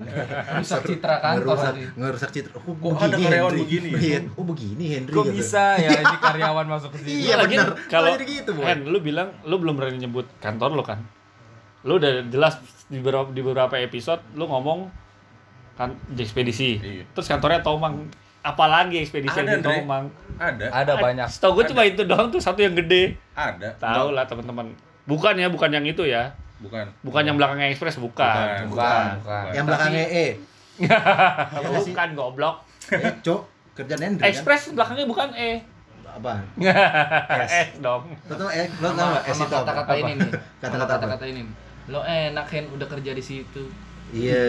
Rusak citra kantor ngerusak, ngerusak citra. Oh, Kok ada karyawan begini? Iya. Oh, begini Henry. Kok gitu. bisa ya ini karyawan masuk ke sini? Iya, benar. Kalau gitu, Boy. Hen, lu bilang lu belum berani nyebut kantor lo kan. Lu udah jelas di beberapa di beberapa episode lu ngomong kan di ekspedisi. Iya. Terus kantornya Tomang. Apalagi ekspedisi Ada, yang di. Tomang. ada Ada banyak. Setahu gue cuma itu doang tuh satu yang gede. ada Tahu lah teman-teman. Bukan ya, bukan yang itu ya. Bukan Bukan yang belakangnya ekspres, bukan. Bukan. Bukan, bukan. Yang belakangnya E. bukan goblok. Eh, Cok, kerjaan Henry kan? Ekspres belakangnya bukan E. Apa? S dong. Lo tau eh, lo tau S sama itu kata-kata ini nih. Kata-kata ini. Lo enak Hen udah kerja di situ. Iya.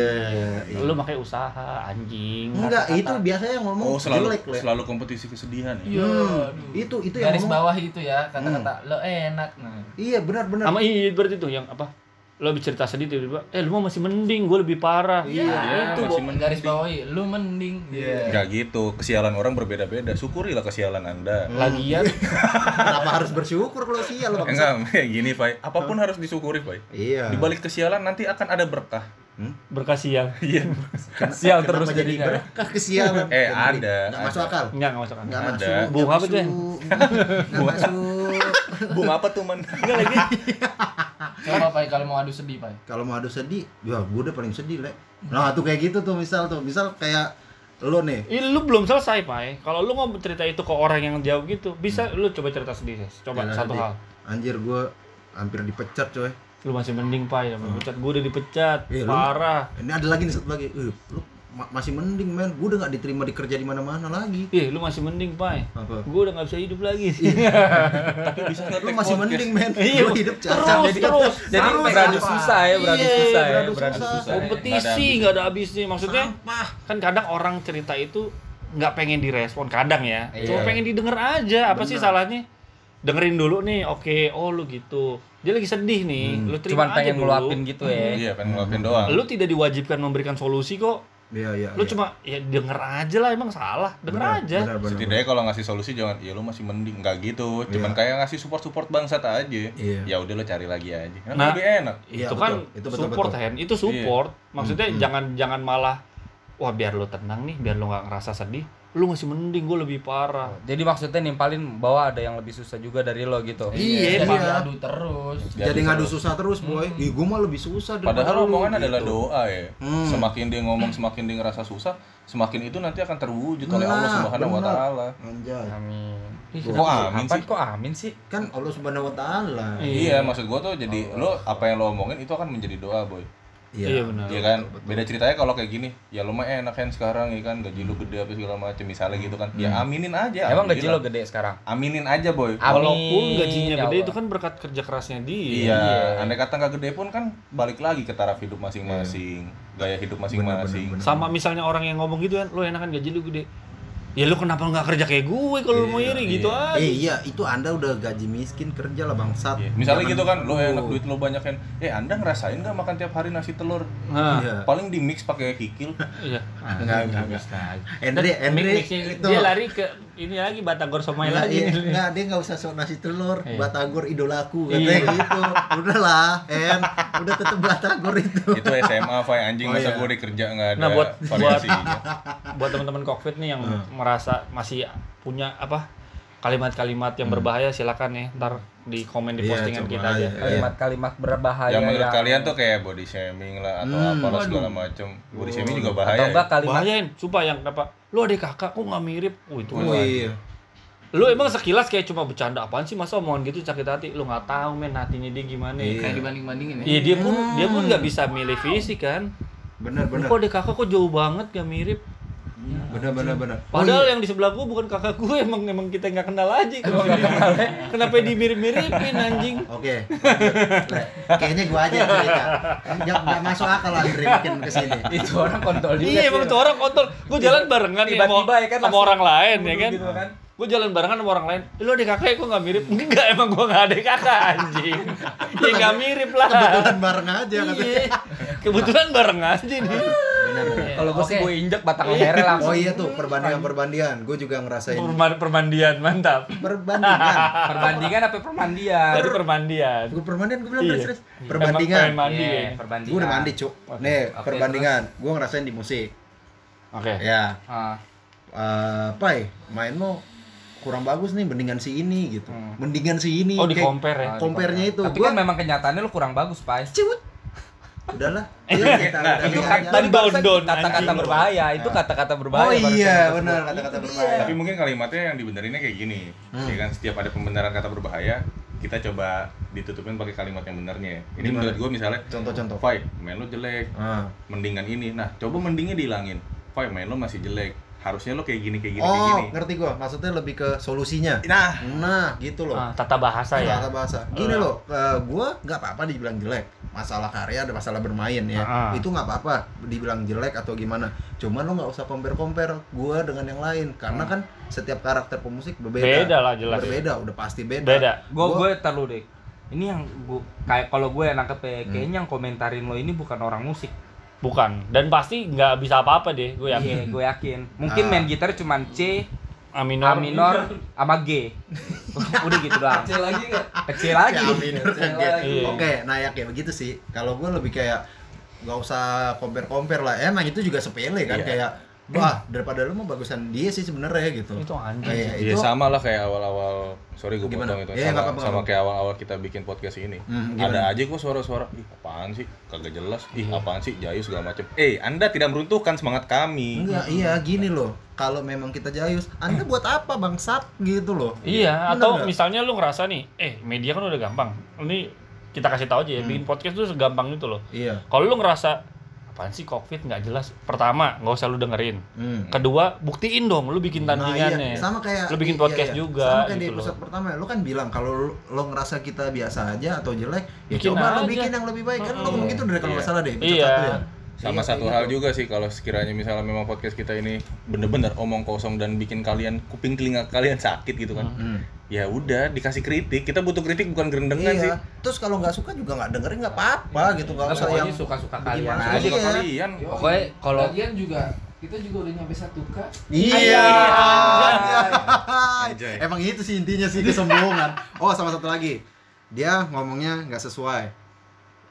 iya. Lu makanya usaha anjing. Enggak, itu biasanya yang ngomong oh selalu jelek, Le. selalu kompetisi kesedihan ya Iya. Hmm, itu itu yang Garis ngomong. bawah itu ya kata-kata lo enak. Nah. Iya, benar-benar. sama iya berarti tuh yang apa? Lo habis cerita sedih tiba-tiba, eh lu mah masih mending, gue lebih parah. Iya, Iya, itu masih mending. garis bawahi lo mending. Iya. Nggak gitu, kesialan orang berbeda-beda. Syukurilah kesialan Anda. Lagian Kenapa harus bersyukur kalau sial lo Enggak, kayak gini, Fai. Apa pun harus disyukuri, Fai. Iya. Di balik kesialan nanti akan ada berkah. Berkah siang. Iya. Sial terus jadi jadinya. berkah kesialan. Eh, Henry? ada, Nggak masuk akal. Enggak, enggak masuk akal. Nggak Ada. masuk. Bung nggak apa tuh, Hen? masuk. Bung apa tuh, Man? Enggak lagi. Coba Pai kalau mau adu sedih Pai. Kalau mau adu sedih, ya gue udah paling sedih, Le. Nah, tuh kayak gitu tuh misal tuh. Misal kayak lo nih. Ih, lu belum selesai, Pai. Kalau lu ngomong cerita itu ke orang yang jauh gitu, bisa lu coba cerita sedih. Coba Jangan satu sedih. hal. Anjir gue hampir dipecat, coy. Lu masih mending pak ya dipecat gue udah dipecat Iya, lu- parah Ini ada lagi nih satu lagi. Eh, lu ma- masih mending men. Gue udah gak diterima di kerja di mana-mana lagi. ih lu masih mending pak Apa? gue udah nggak bisa hidup lagi Tapi bisa nggak Lu masih podcast? mending men. Iya, Lu hidup terus, cacat. terus, terus. Jadi beradu susah ya, beradu Iya, susah ya, beradu beradu susah. susah. kompetisi nggak ada habisnya maksudnya Sampah. kan kadang orang cerita itu nggak pengen direspon kadang ya cuma Iya. pengen didengar aja apa sih salahnya dengerin dulu nih oke oh lu gitu dia lagi sedih nih lu terima Cuman aja pengen dulu. ngeluapin gitu ya. Iya, pengen ngeluapin doang. lu tidak diwajibkan memberikan solusi kok Iya, iya. lu iya. cuma ya denger aja lah emang salah denger Benar, aja benar, benar, Setidaknya kalau ngasih solusi jangan ya lu masih mending nggak gitu. Cuman Iya. kayak ngasih support-support bangsat aja. Iya. Ya udah lu cari lagi aja. Kan Nah, lebih enak. Iya, itu kan betul. Itu betul, support betul. Itu support maksudnya Hmm, hmm. jangan jangan malah wah biar lu tenang nih biar lu nggak ngerasa sedih lu masih mending gue lebih parah Jadi maksudnya nimpalin bahwa ada yang lebih susah juga dari lo gitu. Iya, Jadi iya. ngadu terus. Jadi ngadu susah terus, boy. Ih, gue mah lebih susah daripada Padahal lu, omongan gitu. adalah doa ya. Hmm. Semakin dia ngomong, semakin dia ngerasa susah, semakin itu nanti akan terwujud oleh Allah Nah, Subhanahu wa taala. Anjay. Amin. Kok amin sih? kok amin sih? Kan Allah Subhanahu wa taala. Iya, maksud gua tuh jadi lo apa yang lo omongin itu akan menjadi doa, boy. Iya, benar. Iya kan? Beda ceritanya kalau kayak gini, ya lo mah enak kan sekarang ya kan gaji lo gede apa segala macam misalnya gitu kan. Ya aminin aja. Emang gaji lo alhamdulillah. gede sekarang? Aminin aja, boy. Amin, walaupun gajinya ya gede Allah. itu kan berkat kerja kerasnya dia Iya, Iya. andai kata nggak gede pun kan balik lagi ke taraf hidup masing-masing, gaya hidup masing-masing. sama misalnya orang yang ngomong gitu kan lo enak kan gaji lu gede ya lu kenapa nggak kerja kayak gue kalau lu mau iri gitu aja Eh iya, itu Anda udah gaji miskin kerja lah bangsat. Iya. Misalnya Jangan- gitu kan, lo enak duit lo banyak kan. Eh, Anda ngerasain nggak makan tiap hari nasi telur? nah Iya. Paling di mix pakai kikil. iya Enggak, enggak, enggak. Andre, Andre Mix-mixnya itu dia lari ke ini lagi Batagor Somai Enggak, lagi iya, nih. enggak, dia enggak usah sok nasi telur, Iya. Batagor idolaku Iya. katanya gitu. Udahlah, En, udah tetep Batagor itu. itu SMA, Fai anjing Oh, masa iya. gue di kerja nggak ada Nah, buat- variasinya. buat teman-teman kokpit nih yang Hmm. merasa masih punya apa kalimat-kalimat yang berbahaya silakan ya ntar di komen di Iya, postingan kita aja aja. Kalimat-kalimat berbahaya yang menurut kalian tuh kayak body shaming lah atau Hmm, apalah segala macam. Body shaming juga atau bahaya. enggak ya. kalimat bahayain sumpah yang apa lu adik kakak kok nggak mirip oh itu Oh iya. lu emang sekilas kayak cuma bercanda apaan sih masa omongan gitu sakit hati lu nggak tahu men hatinya dia gimana Iya. Kayak dibanding-bandingin ya. Iya dia pun dia pun nggak bisa milih fisik kan. Benar, Lu benar. kok deh kakak kok jauh banget gak mirip. Benar, benar, benar. Padahal yang di sebelah gua bukan kakak gue emang emang kita nggak kenal aja. Kenapa dimirip-miripin anjing? Oke. Le, Kayaknya gua aja yang cerita. Enggak enggak masuk akal Andre bikin ke sini. itu orang kontol juga Iya emang tuh orang kontol. Gue jalan barengan nih sama, Tiba-tiba ya kan sama orang lain ya kan. gitu kan. Gue jalan barengan sama orang lain. "Eh, Lu adik kakak kok nggak mirip? Enggak emang gua nggak adik kakak anjing. ya nggak mirip lah. Kebetulan bareng aja katanya. Iya. Kebetulan bareng aja nih. Benar, benar. Kalau gue sih gue injek batang lehernya langsung. Oh iya tuh perbandingan-perbandingan. Gue juga ngerasain Perman- Permandian mantap. perbandingan. Perbandingan apa permandian? Tadi permandian. Gue perbandingan gue bilang Iya. serius. Emang Perbandingan. mandi Iya, ya. perbandingan. Gue udah mandi cuk. Nih perbandingan. Gue ngerasain di musik. Oke. Ya. Ah, eh Pai, main lo kurang bagus nih mendingan si ini gitu. Hmm. Mendingan si ini. Oh di compare ya. compare-nya itu. Tapi Gua kan memang kenyataannya lu kurang bagus, Pai. ciut. Udahlah. Iya, kita udah Itu tadi Don-don, kata-kata berbahaya, itu kata-kata berbahaya. Oh iya, benar kata-kata Itu berbahaya. Tapi mungkin kalimatnya yang dibenerinnya kayak gini. Hmm. Ya kan setiap ada pembenaran kata berbahaya, kita coba ditutupin pakai kalimat yang benernya. Ini menurut gue misalnya Contoh-contoh. Fai, main lo jelek, Ah. mendingan ini. Nah, coba mendingnya dihilangin. Fai, main lo masih jelek. Harusnya lo kayak gini, kayak gini, kayak Oh, gini. ngerti gua. Maksudnya lebih ke solusinya. Nah, Nah, gitu loh. Ah, tata bahasa ya. Kata bahasa. Gini loh, eh, gua nggak apa-apa dibilang jelek. Masalah karya ada masalah bermain ya. Ah. Itu nggak apa-apa dibilang jelek atau gimana. Cuman lo nggak usah compare-compare gua dengan yang lain karena kan setiap karakter pemusik berbeda. Beda lah jelas. Berbeda, udah pasti beda. Beda. Gue Gua- gue terlalu deh. Ini yang gue kayak kalau gue nangkep ya, kayaknya yang komentarin lo ini bukan orang musik. Bukan. Dan pasti nggak bisa apa-apa deh, gue yakin. Iya, gue yakin. Mungkin Ah. main gitar cuman C, A A minor. minor, sama G. Udah gitu doang. Kecil lagi nggak? Kecil lagi. Ya, minor kan, Kecil kayak- lagi. Iya. Oke, nah ya kayak begitu sih. Kalau gue lebih kayak nggak usah compare-compare lah. Emang itu juga sepele kan Iya. kayak wah daripada lu mah bagusan dia sih sebenarnya gitu. Itu anjing. Kayak Iya itu sama lah kayak awal-awal sorry gue potong itu Iya, nggak sama, apa-apa, sama nggak kayak awal-awal kita bikin podcast ini Hmm, gimana? ada aja kok suara-suara ih apaan sih kagak jelas ih apaan sih jayu segala macem eh anda tidak meruntuhkan semangat kami Enggak, iya gini loh. Kalau memang kita jayus, Anda buat apa bangsat gitu loh. Iya, Bener atau nggak? misalnya lu ngerasa nih, eh media kan udah gampang. Ini kita kasih tahu aja ya, bikin podcast tuh segampang itu loh. Iya. Kalau lu ngerasa apaan sih covid nggak jelas. Pertama, nggak usah lu dengerin. Hmm. Kedua, buktiin dong lu bikin Nah, tandingannya. iya. sama kayak Lu bikin iya, podcast iya. juga, Sama kayak di gitu loh. episode pertama, lu kan bilang kalau lu, lo ngerasa kita biasa aja atau jelek, ya Bikin coba aja. bikin yang lebih baik kan lo Mm-mm. ngomong gitu dari kalau nggak Iya. salah deh episode Iya. satu ya. Sama Iya, satu kayak hal gitu. juga sih kalau sekiranya misalnya memang podcast kita ini bener-bener omong kosong dan bikin kalian kuping telinga kalian sakit gitu kan Hmm. ya udah dikasih kritik kita butuh kritik bukan gerendengan Iya. sih Terus kalau nggak suka juga nggak dengerin nggak apa-apa gitu nggak Nah, usah pokoknya yang suka-suka kalian masalah. aja. suka Iya. kalian Yoi. Pokoknya kalau- Lagian juga kita juga udah nyampe satu k. Iya. Anjay. Emang itu sih intinya sih kesombongan. Oh sama satu lagi, dia ngomongnya nggak sesuai.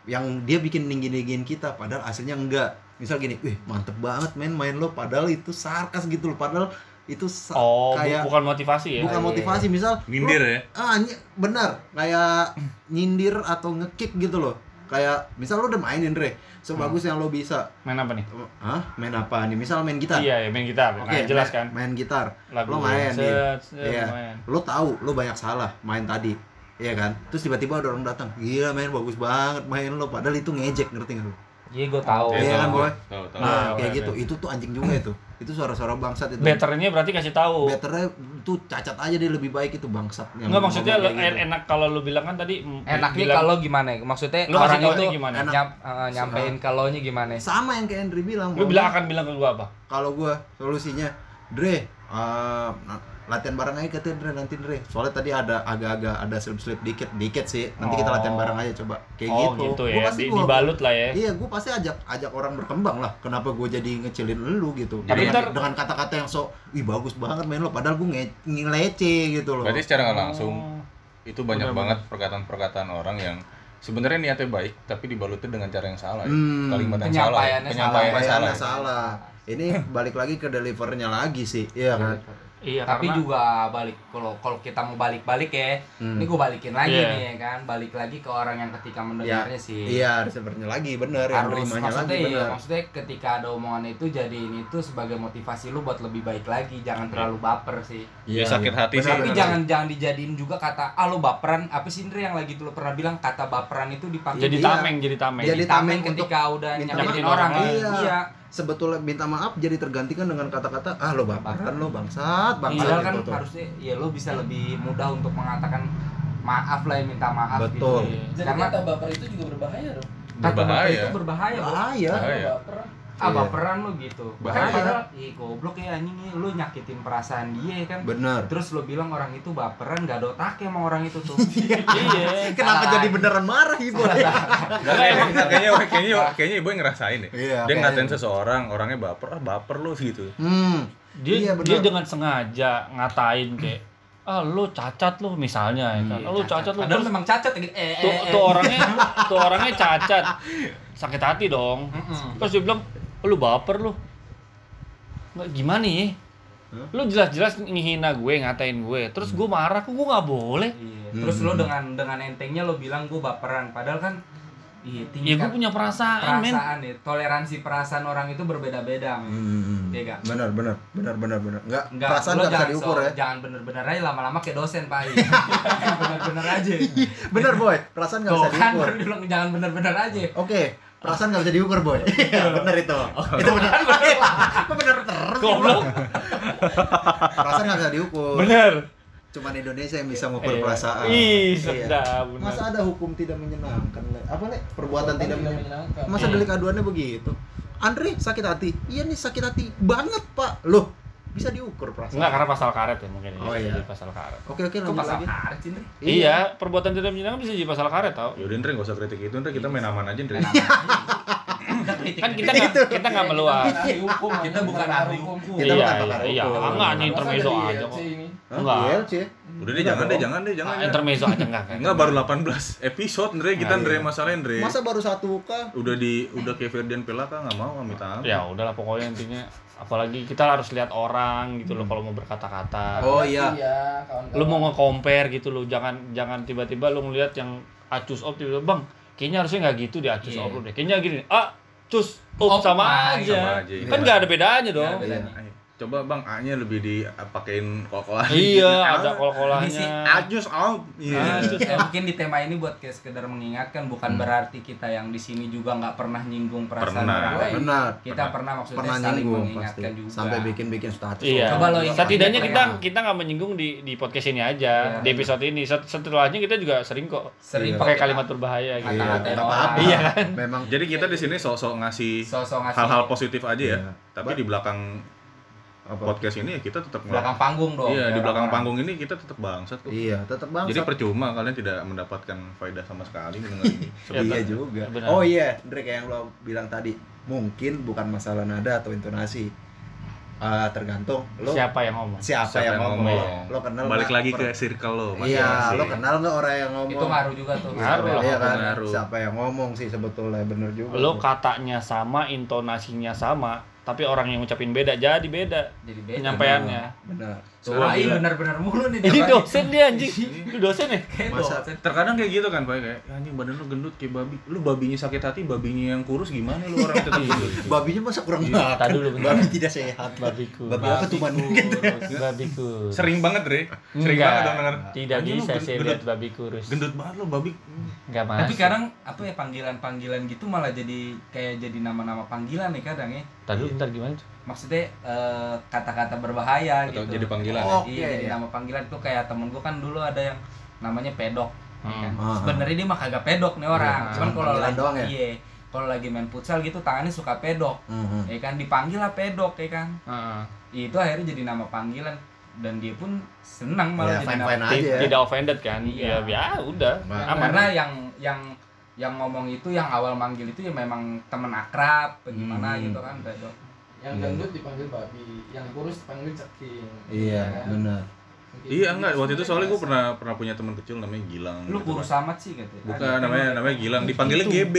Yang dia bikin ninggin-ninggin kita, padahal aslinya enggak. Misal gini, wih mantep banget men main lo, padahal itu sarkas gitu loh, padahal itu Oh, kayak bukan motivasi ya. bukan motivasi misal Nyindir lo- ya? ah ny- benar kayak nyindir atau ngekick gitu loh kayak misal lo udah mainin Dre sebagus yang lo bisa Main apa nih? Hah? main apa nih misal main gitar Iya, ya main gitar. Oke, Nah, jelas main- kan. Main gitar. Lagu lo main set, nih. set, Iya. main. Lo tahu lo banyak salah main tadi. Iya kan? Terus tiba-tiba ada orang datang. Gila main bagus banget main lo padahal itu ngejek ngerti nggak lo? Iya gue tahu. Iya tahu, kan, tahu. Nah, kayak gitu. Itu tuh anjing juga itu. Itu suara-suara bangsat itu. Betternya berarti kasih tahu. Betternya tuh cacat aja dia lebih baik itu bangsat. Enggak maksudnya lo, kayak gitu. enak kalau lu bilang kan tadi Enaknya bilang- kalau gimana? Maksudnya Lu kasih orang itu gimana? Enak. nyam, eh, nyampein kalau nya gimana? sama yang kayak Andri bilang. lu bilang akan bilang ke gua apa? kalau gua solusinya Dre uh, latihan bareng aja katanya Dre nanti Dre soalnya tadi ada agak-agak ada slip-slip dikit dikit sih nanti kita Oh. latihan bareng aja coba kayak oh, gitu gitu, Gua ya. pasti Di, gua- dibalut lah ya. iya gua pasti ajak ajak orang berkembang lah kenapa gua jadi ngecilin lu gitu Tapi dengan, ntar- dengan kata-kata yang sok ih bagus banget main lo padahal gua nge ngelece gitu loh berarti secara nggak langsung Oh. itu banyak Benar-benar. banget perkataan-perkataan orang yang sebenarnya niatnya baik tapi dibalutnya dengan cara yang salah ya. Hmm. kalimat yang salah ya. Penyampaiannya penyampaiannya Penyampaiannya salah, salah ini balik lagi ke delivernya lagi sih iya kan Iya, Tapi karena juga balik kalau kalau kita mau balik-balik ya, Hmm. ini gue balikin lagi Iya. nih ya kan, balik lagi ke orang yang ketika mendengarnya sih. iya receivernya lagi bener yang maksudnya lagi iya, bener maksudnya ketika ada omongan itu jadiin itu sebagai motivasi lu buat lebih baik lagi jangan terlalu baper sih Ya, sakit hati sih. tapi bener. jangan jangan dijadiin juga kata ah lu baperan apa sih Indri yang lagi tuh lu pernah bilang kata baperan itu dipakai jadi Iya. tameng, jadi tameng. Jadi jadi tameng tameng ketika udah nyakitin maaf. orang Iya. iya sebetulnya minta maaf jadi tergantikan dengan kata-kata ah lo baperan lo bangsat bangsat padahal kan gitu tuh. harusnya ya lu bisa lebih mudah untuk mengatakan maaf lah ya minta maaf Betul. gitu Jadi karena kata baper itu juga berbahaya dong. kata baper Berbahaya. itu berbahaya bahaya Bahaya. Baper. Ah Iya. baperan lu gitu Bahaya. Kan padahal ih goblok ya anjing nih lu nyakitin perasaan dia kan bener terus lu bilang orang itu baperan gak ada otaknya sama orang itu tuh Iya. kenapa Salah jadi beneran marah ibu Nggak, kayaknya, kayaknya, kayaknya, kayaknya ibu ngerasain deh. Iya, dia ngatain seseorang, orangnya baper, ah baper lu gitu. hmm Dia Iya, dia dengan sengaja ngatain kayak ah lu cacat lu misalnya ya kan. Iya, Ah, lu cacat lu padahal memang cacat gitu eh, eh, tuh, eh, tuh orangnya tuh orangnya cacat. Sakit hati dong. Mm-mm. Terus dia bilang, "Oh, lu baper lu." Nggak gimana ya? Hah? Lu jelas-jelas ngehina gue, ngatain gue. Terus gue marah, kok gue nggak boleh? Iya. Hmm. terus lu dengan dengan entengnya lu bilang gue baperan padahal kan iya Ya gue punya perasaan, men. perasaan ya toleransi perasaan orang itu berbeda-beda men. Hmm. Iya nggak? bener bener bener bener bener nggak Enggak, perasaan lu nggak bisa diukur so- ya Jangan bener-bener aja lama-lama kayak dosen, Pak. bener-bener aja. bener boy perasaan nggak bisa kan diukur bilang jangan bener-bener aja. oke perasaan nggak bisa diukur boy Iya, bener itu itu bener kok bener terus Goblok. perasaan nggak bisa diukur Bener. cuman Indonesia yang bisa mengukur Iya. perasaan Ih, Iya. sedap. bener. masa ada hukum tidak menyenangkan Le? apa le perbuatan tidak menyenangkan menyenangkan. masa delik aduannya begitu Andre sakit hati iya nih sakit hati banget pak loh bisa diukur perasaan Enggak, karena pasal karet ya mungkin. Oh, ya. iya. Jadi pasal karet. oke oke Kok lanjut pasal lagi karet sih, Ndri? Iya, perbuatan tidak menyenangkan bisa jadi pasal karet tau. Yaudah Ndre nggak usah kritik itu Ndre kita main aman aja Ndre. Kan kita nggak kita nggak meluas. ahli hukum. Kita bukan ahli hukum. Kita iya, bukan iya, pakar iya. hukum. Enggak, ini intermezzo aja kok. Enggak. Udah deh jangan deh jangan deh jangan. Ah, intermezzo aja enggak kan? Enggak baru 18 episode Ndre kita Ah, Ndre iya. masalahnya Ndre. masa baru satu kah Udah di udah kayak Ferdian Pelaka nggak mau amit amit. Ya udahlah pokoknya intinya apalagi kita harus lihat orang gitu loh kalau mau berkata-kata. oh iya Iya, kawan-kawan. Lu mau nge-compare gitu loh, jangan jangan tiba-tiba lu ngelihat yang acus op tiba-tiba, "Bang, kayaknya harusnya nggak gitu deh acus Iya. op lu deh. Kayaknya gini, ah, cus op Op sama sama aja. sama aja. Kan nggak ada bedanya dong. Ada Iya. bedanya. Coba bang A-nya lebih dipakein kol-kolan. Iya, ada Ini sih. Ajus om. Iya. Ah, terus Ya, mungkin di tema ini buat kayak sekedar mengingatkan bukan berarti kita yang di sini juga nggak pernah nyinggung perasaan Pernah. orang lain. Benar. Kita pernah, maksudnya Pernah saling nyinggung pasti. mengingatkan juga. Sampai bikin-bikin status. Iya. Coba lo ingat- Setidaknya kita kita nggak menyinggung di di podcast ini aja, Iya. di episode ini. Set- Setelahnya kita juga sering kok sering Iya. pakai kalimat berbahaya gitu. Iya, apa-apa. Iya kan? Memang Jadi kita di sini sosok ngasih hal-hal positif aja ya. Iya. Tapi di belakang apa? podcast ini ya kita tetap belakang panggung dong. Iya, di belakang panggung ini kita tetap bangsat kok. Iya, tetap bangsa. Jadi percuma kalian tidak mendapatkan faedah sama sekali mendengar ini. Ya, iya benar. juga. Benar. Oh iya, Dre kayak yang lo bilang tadi, mungkin bukan masalah nada atau intonasi. Ah, tergantung lo siapa, Siapa yang ngomong? yang, ngomong. Lo kenal Balik lagi per- ke circle lo. Iya, lo kenal nggak orang yang ngomong? Itu ngaruh juga tuh. Ngaruh lah. Iya kan? Ngaruh. Siapa yang ngomong sih sebetulnya bener juga. Lo katanya sama, intonasinya sama, tapi orang yang ngucapin beda jadi beda Jadi beda. penyampaiannya. benar. Ai benar-benar mulu nih. Ini dosen dia anjing. Lu dosen ya? Masa-. Terkadang kayak gitu kan, Pak. Kayak, "Ya, anjing badan lu gendut kayak babi. Lu babinya sakit hati, babinya yang kurus gimana lu orang tetap gendut?" Babinya masa kurang Tadi makan? dulu bentar. Babi tidak sehat. Babiku. Babi apa tuh man? Babiku. Sering banget, Dre. Sering Enggak. banget dong denger. Tidak "Anjing, lu bisa saya gendut, lihat babi kurus. gendut banget lu babi. Enggak masuk. Tapi kadang apa ya panggilan-panggilan gitu malah jadi kayak jadi nama-nama panggilan nih kadang ya. Tadi dulu bentar gimana tuh? Maksudnya eh, kata-kata berbahaya Atau gitu. jadi panggilan. Oh, Iya, Oke, jadi ya. nama panggilan tuh kayak temen gue kan dulu ada yang namanya pedok. ya Hmm. kan? Ah. Sebenarnya dia mah kagak pedok nih orang. Iya, Cuman cuma kalau lagi doang ya? iya, kalau lagi main futsal gitu tangannya suka pedok. Mhm. Ya kan dipanggil lah pedok ya kan. Heeh. Itu akhirnya jadi nama panggilan dan dia pun senang malah Ya, jadi fine nama fine aja. Ti- ya. Tidak offended kan? Iya. Ya, ya udah. Nah, Aman. karena yang yang yang ngomong itu yang awal manggil itu ya memang temen akrab bagaimana Hmm. gitu kan pedok Yang Iya. gendut dipanggil babi, yang kurus dipanggil ceking. Iya, kan? benar. Iya enggak, waktu itu soalnya gue biasa. pernah pernah punya teman kecil namanya Gilang. lu gitu kurus kan. amat sih gitu Bukan namanya namanya Gilang, dipanggilnya GB.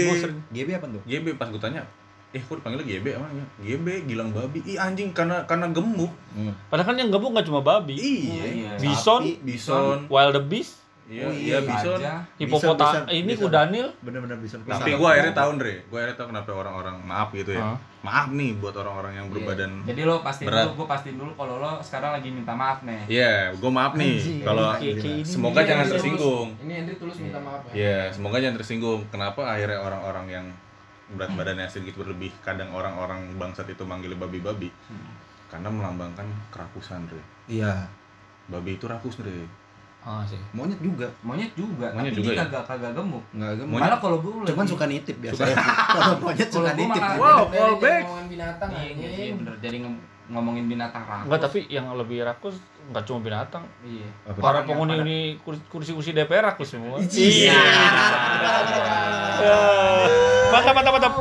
GB apa tuh? GB pas gue tanya, eh kok dipanggilnya GB emangnya? GB Gilang babi. Ih anjing karena karena gemuk. Padahal kan yang gebuk nggak cuma babi. Iya. Bison, Sapi, Bison. wild beast, Iya, Oh, iya iya, bison. hipopota, Bison, ini bison. kudanil. Bener-bener bisa. Tapi gue akhirnya tahu Andre, gue akhirnya tahu kenapa orang-orang maaf gitu ya. Hah? Maaf nih buat orang-orang yang berbadan. jadi lo Berat. dulu gue pastiin dulu kalau lo sekarang lagi minta maaf nih Iya, gue maaf nih kalau ini. semoga Ini jangan Hendri tersinggung. Ini Hendri tulus minta maaf ya. Iya, semoga jangan tersinggung. Kenapa akhirnya orang-orang yang berat badannya sedikit berlebih, kadang orang-orang bangsat itu manggil babi-babi? Karena melambangkan kerakusan, Dre. Iya. Babi itu rakus, Dre. Ah sih. Monyet juga. monyet juga Monyet tapi juga dia ya? kagak kagak gemuk Enggak gemuk. malah kalau gue Cuman lagi- suka nitip biasanya. Kalau monyet suka nitip. Wow, dari callback. ngomongan binatang iya, iya, iya, bener jadi ngom- ngomongin binatang rakus Enggak, tapi yang lebih rakus nggak cuma binatang. iya? Para penghuni pada- ini kursi-kursi DPR rakus semua. Iya. Mantap, mantap, mantap.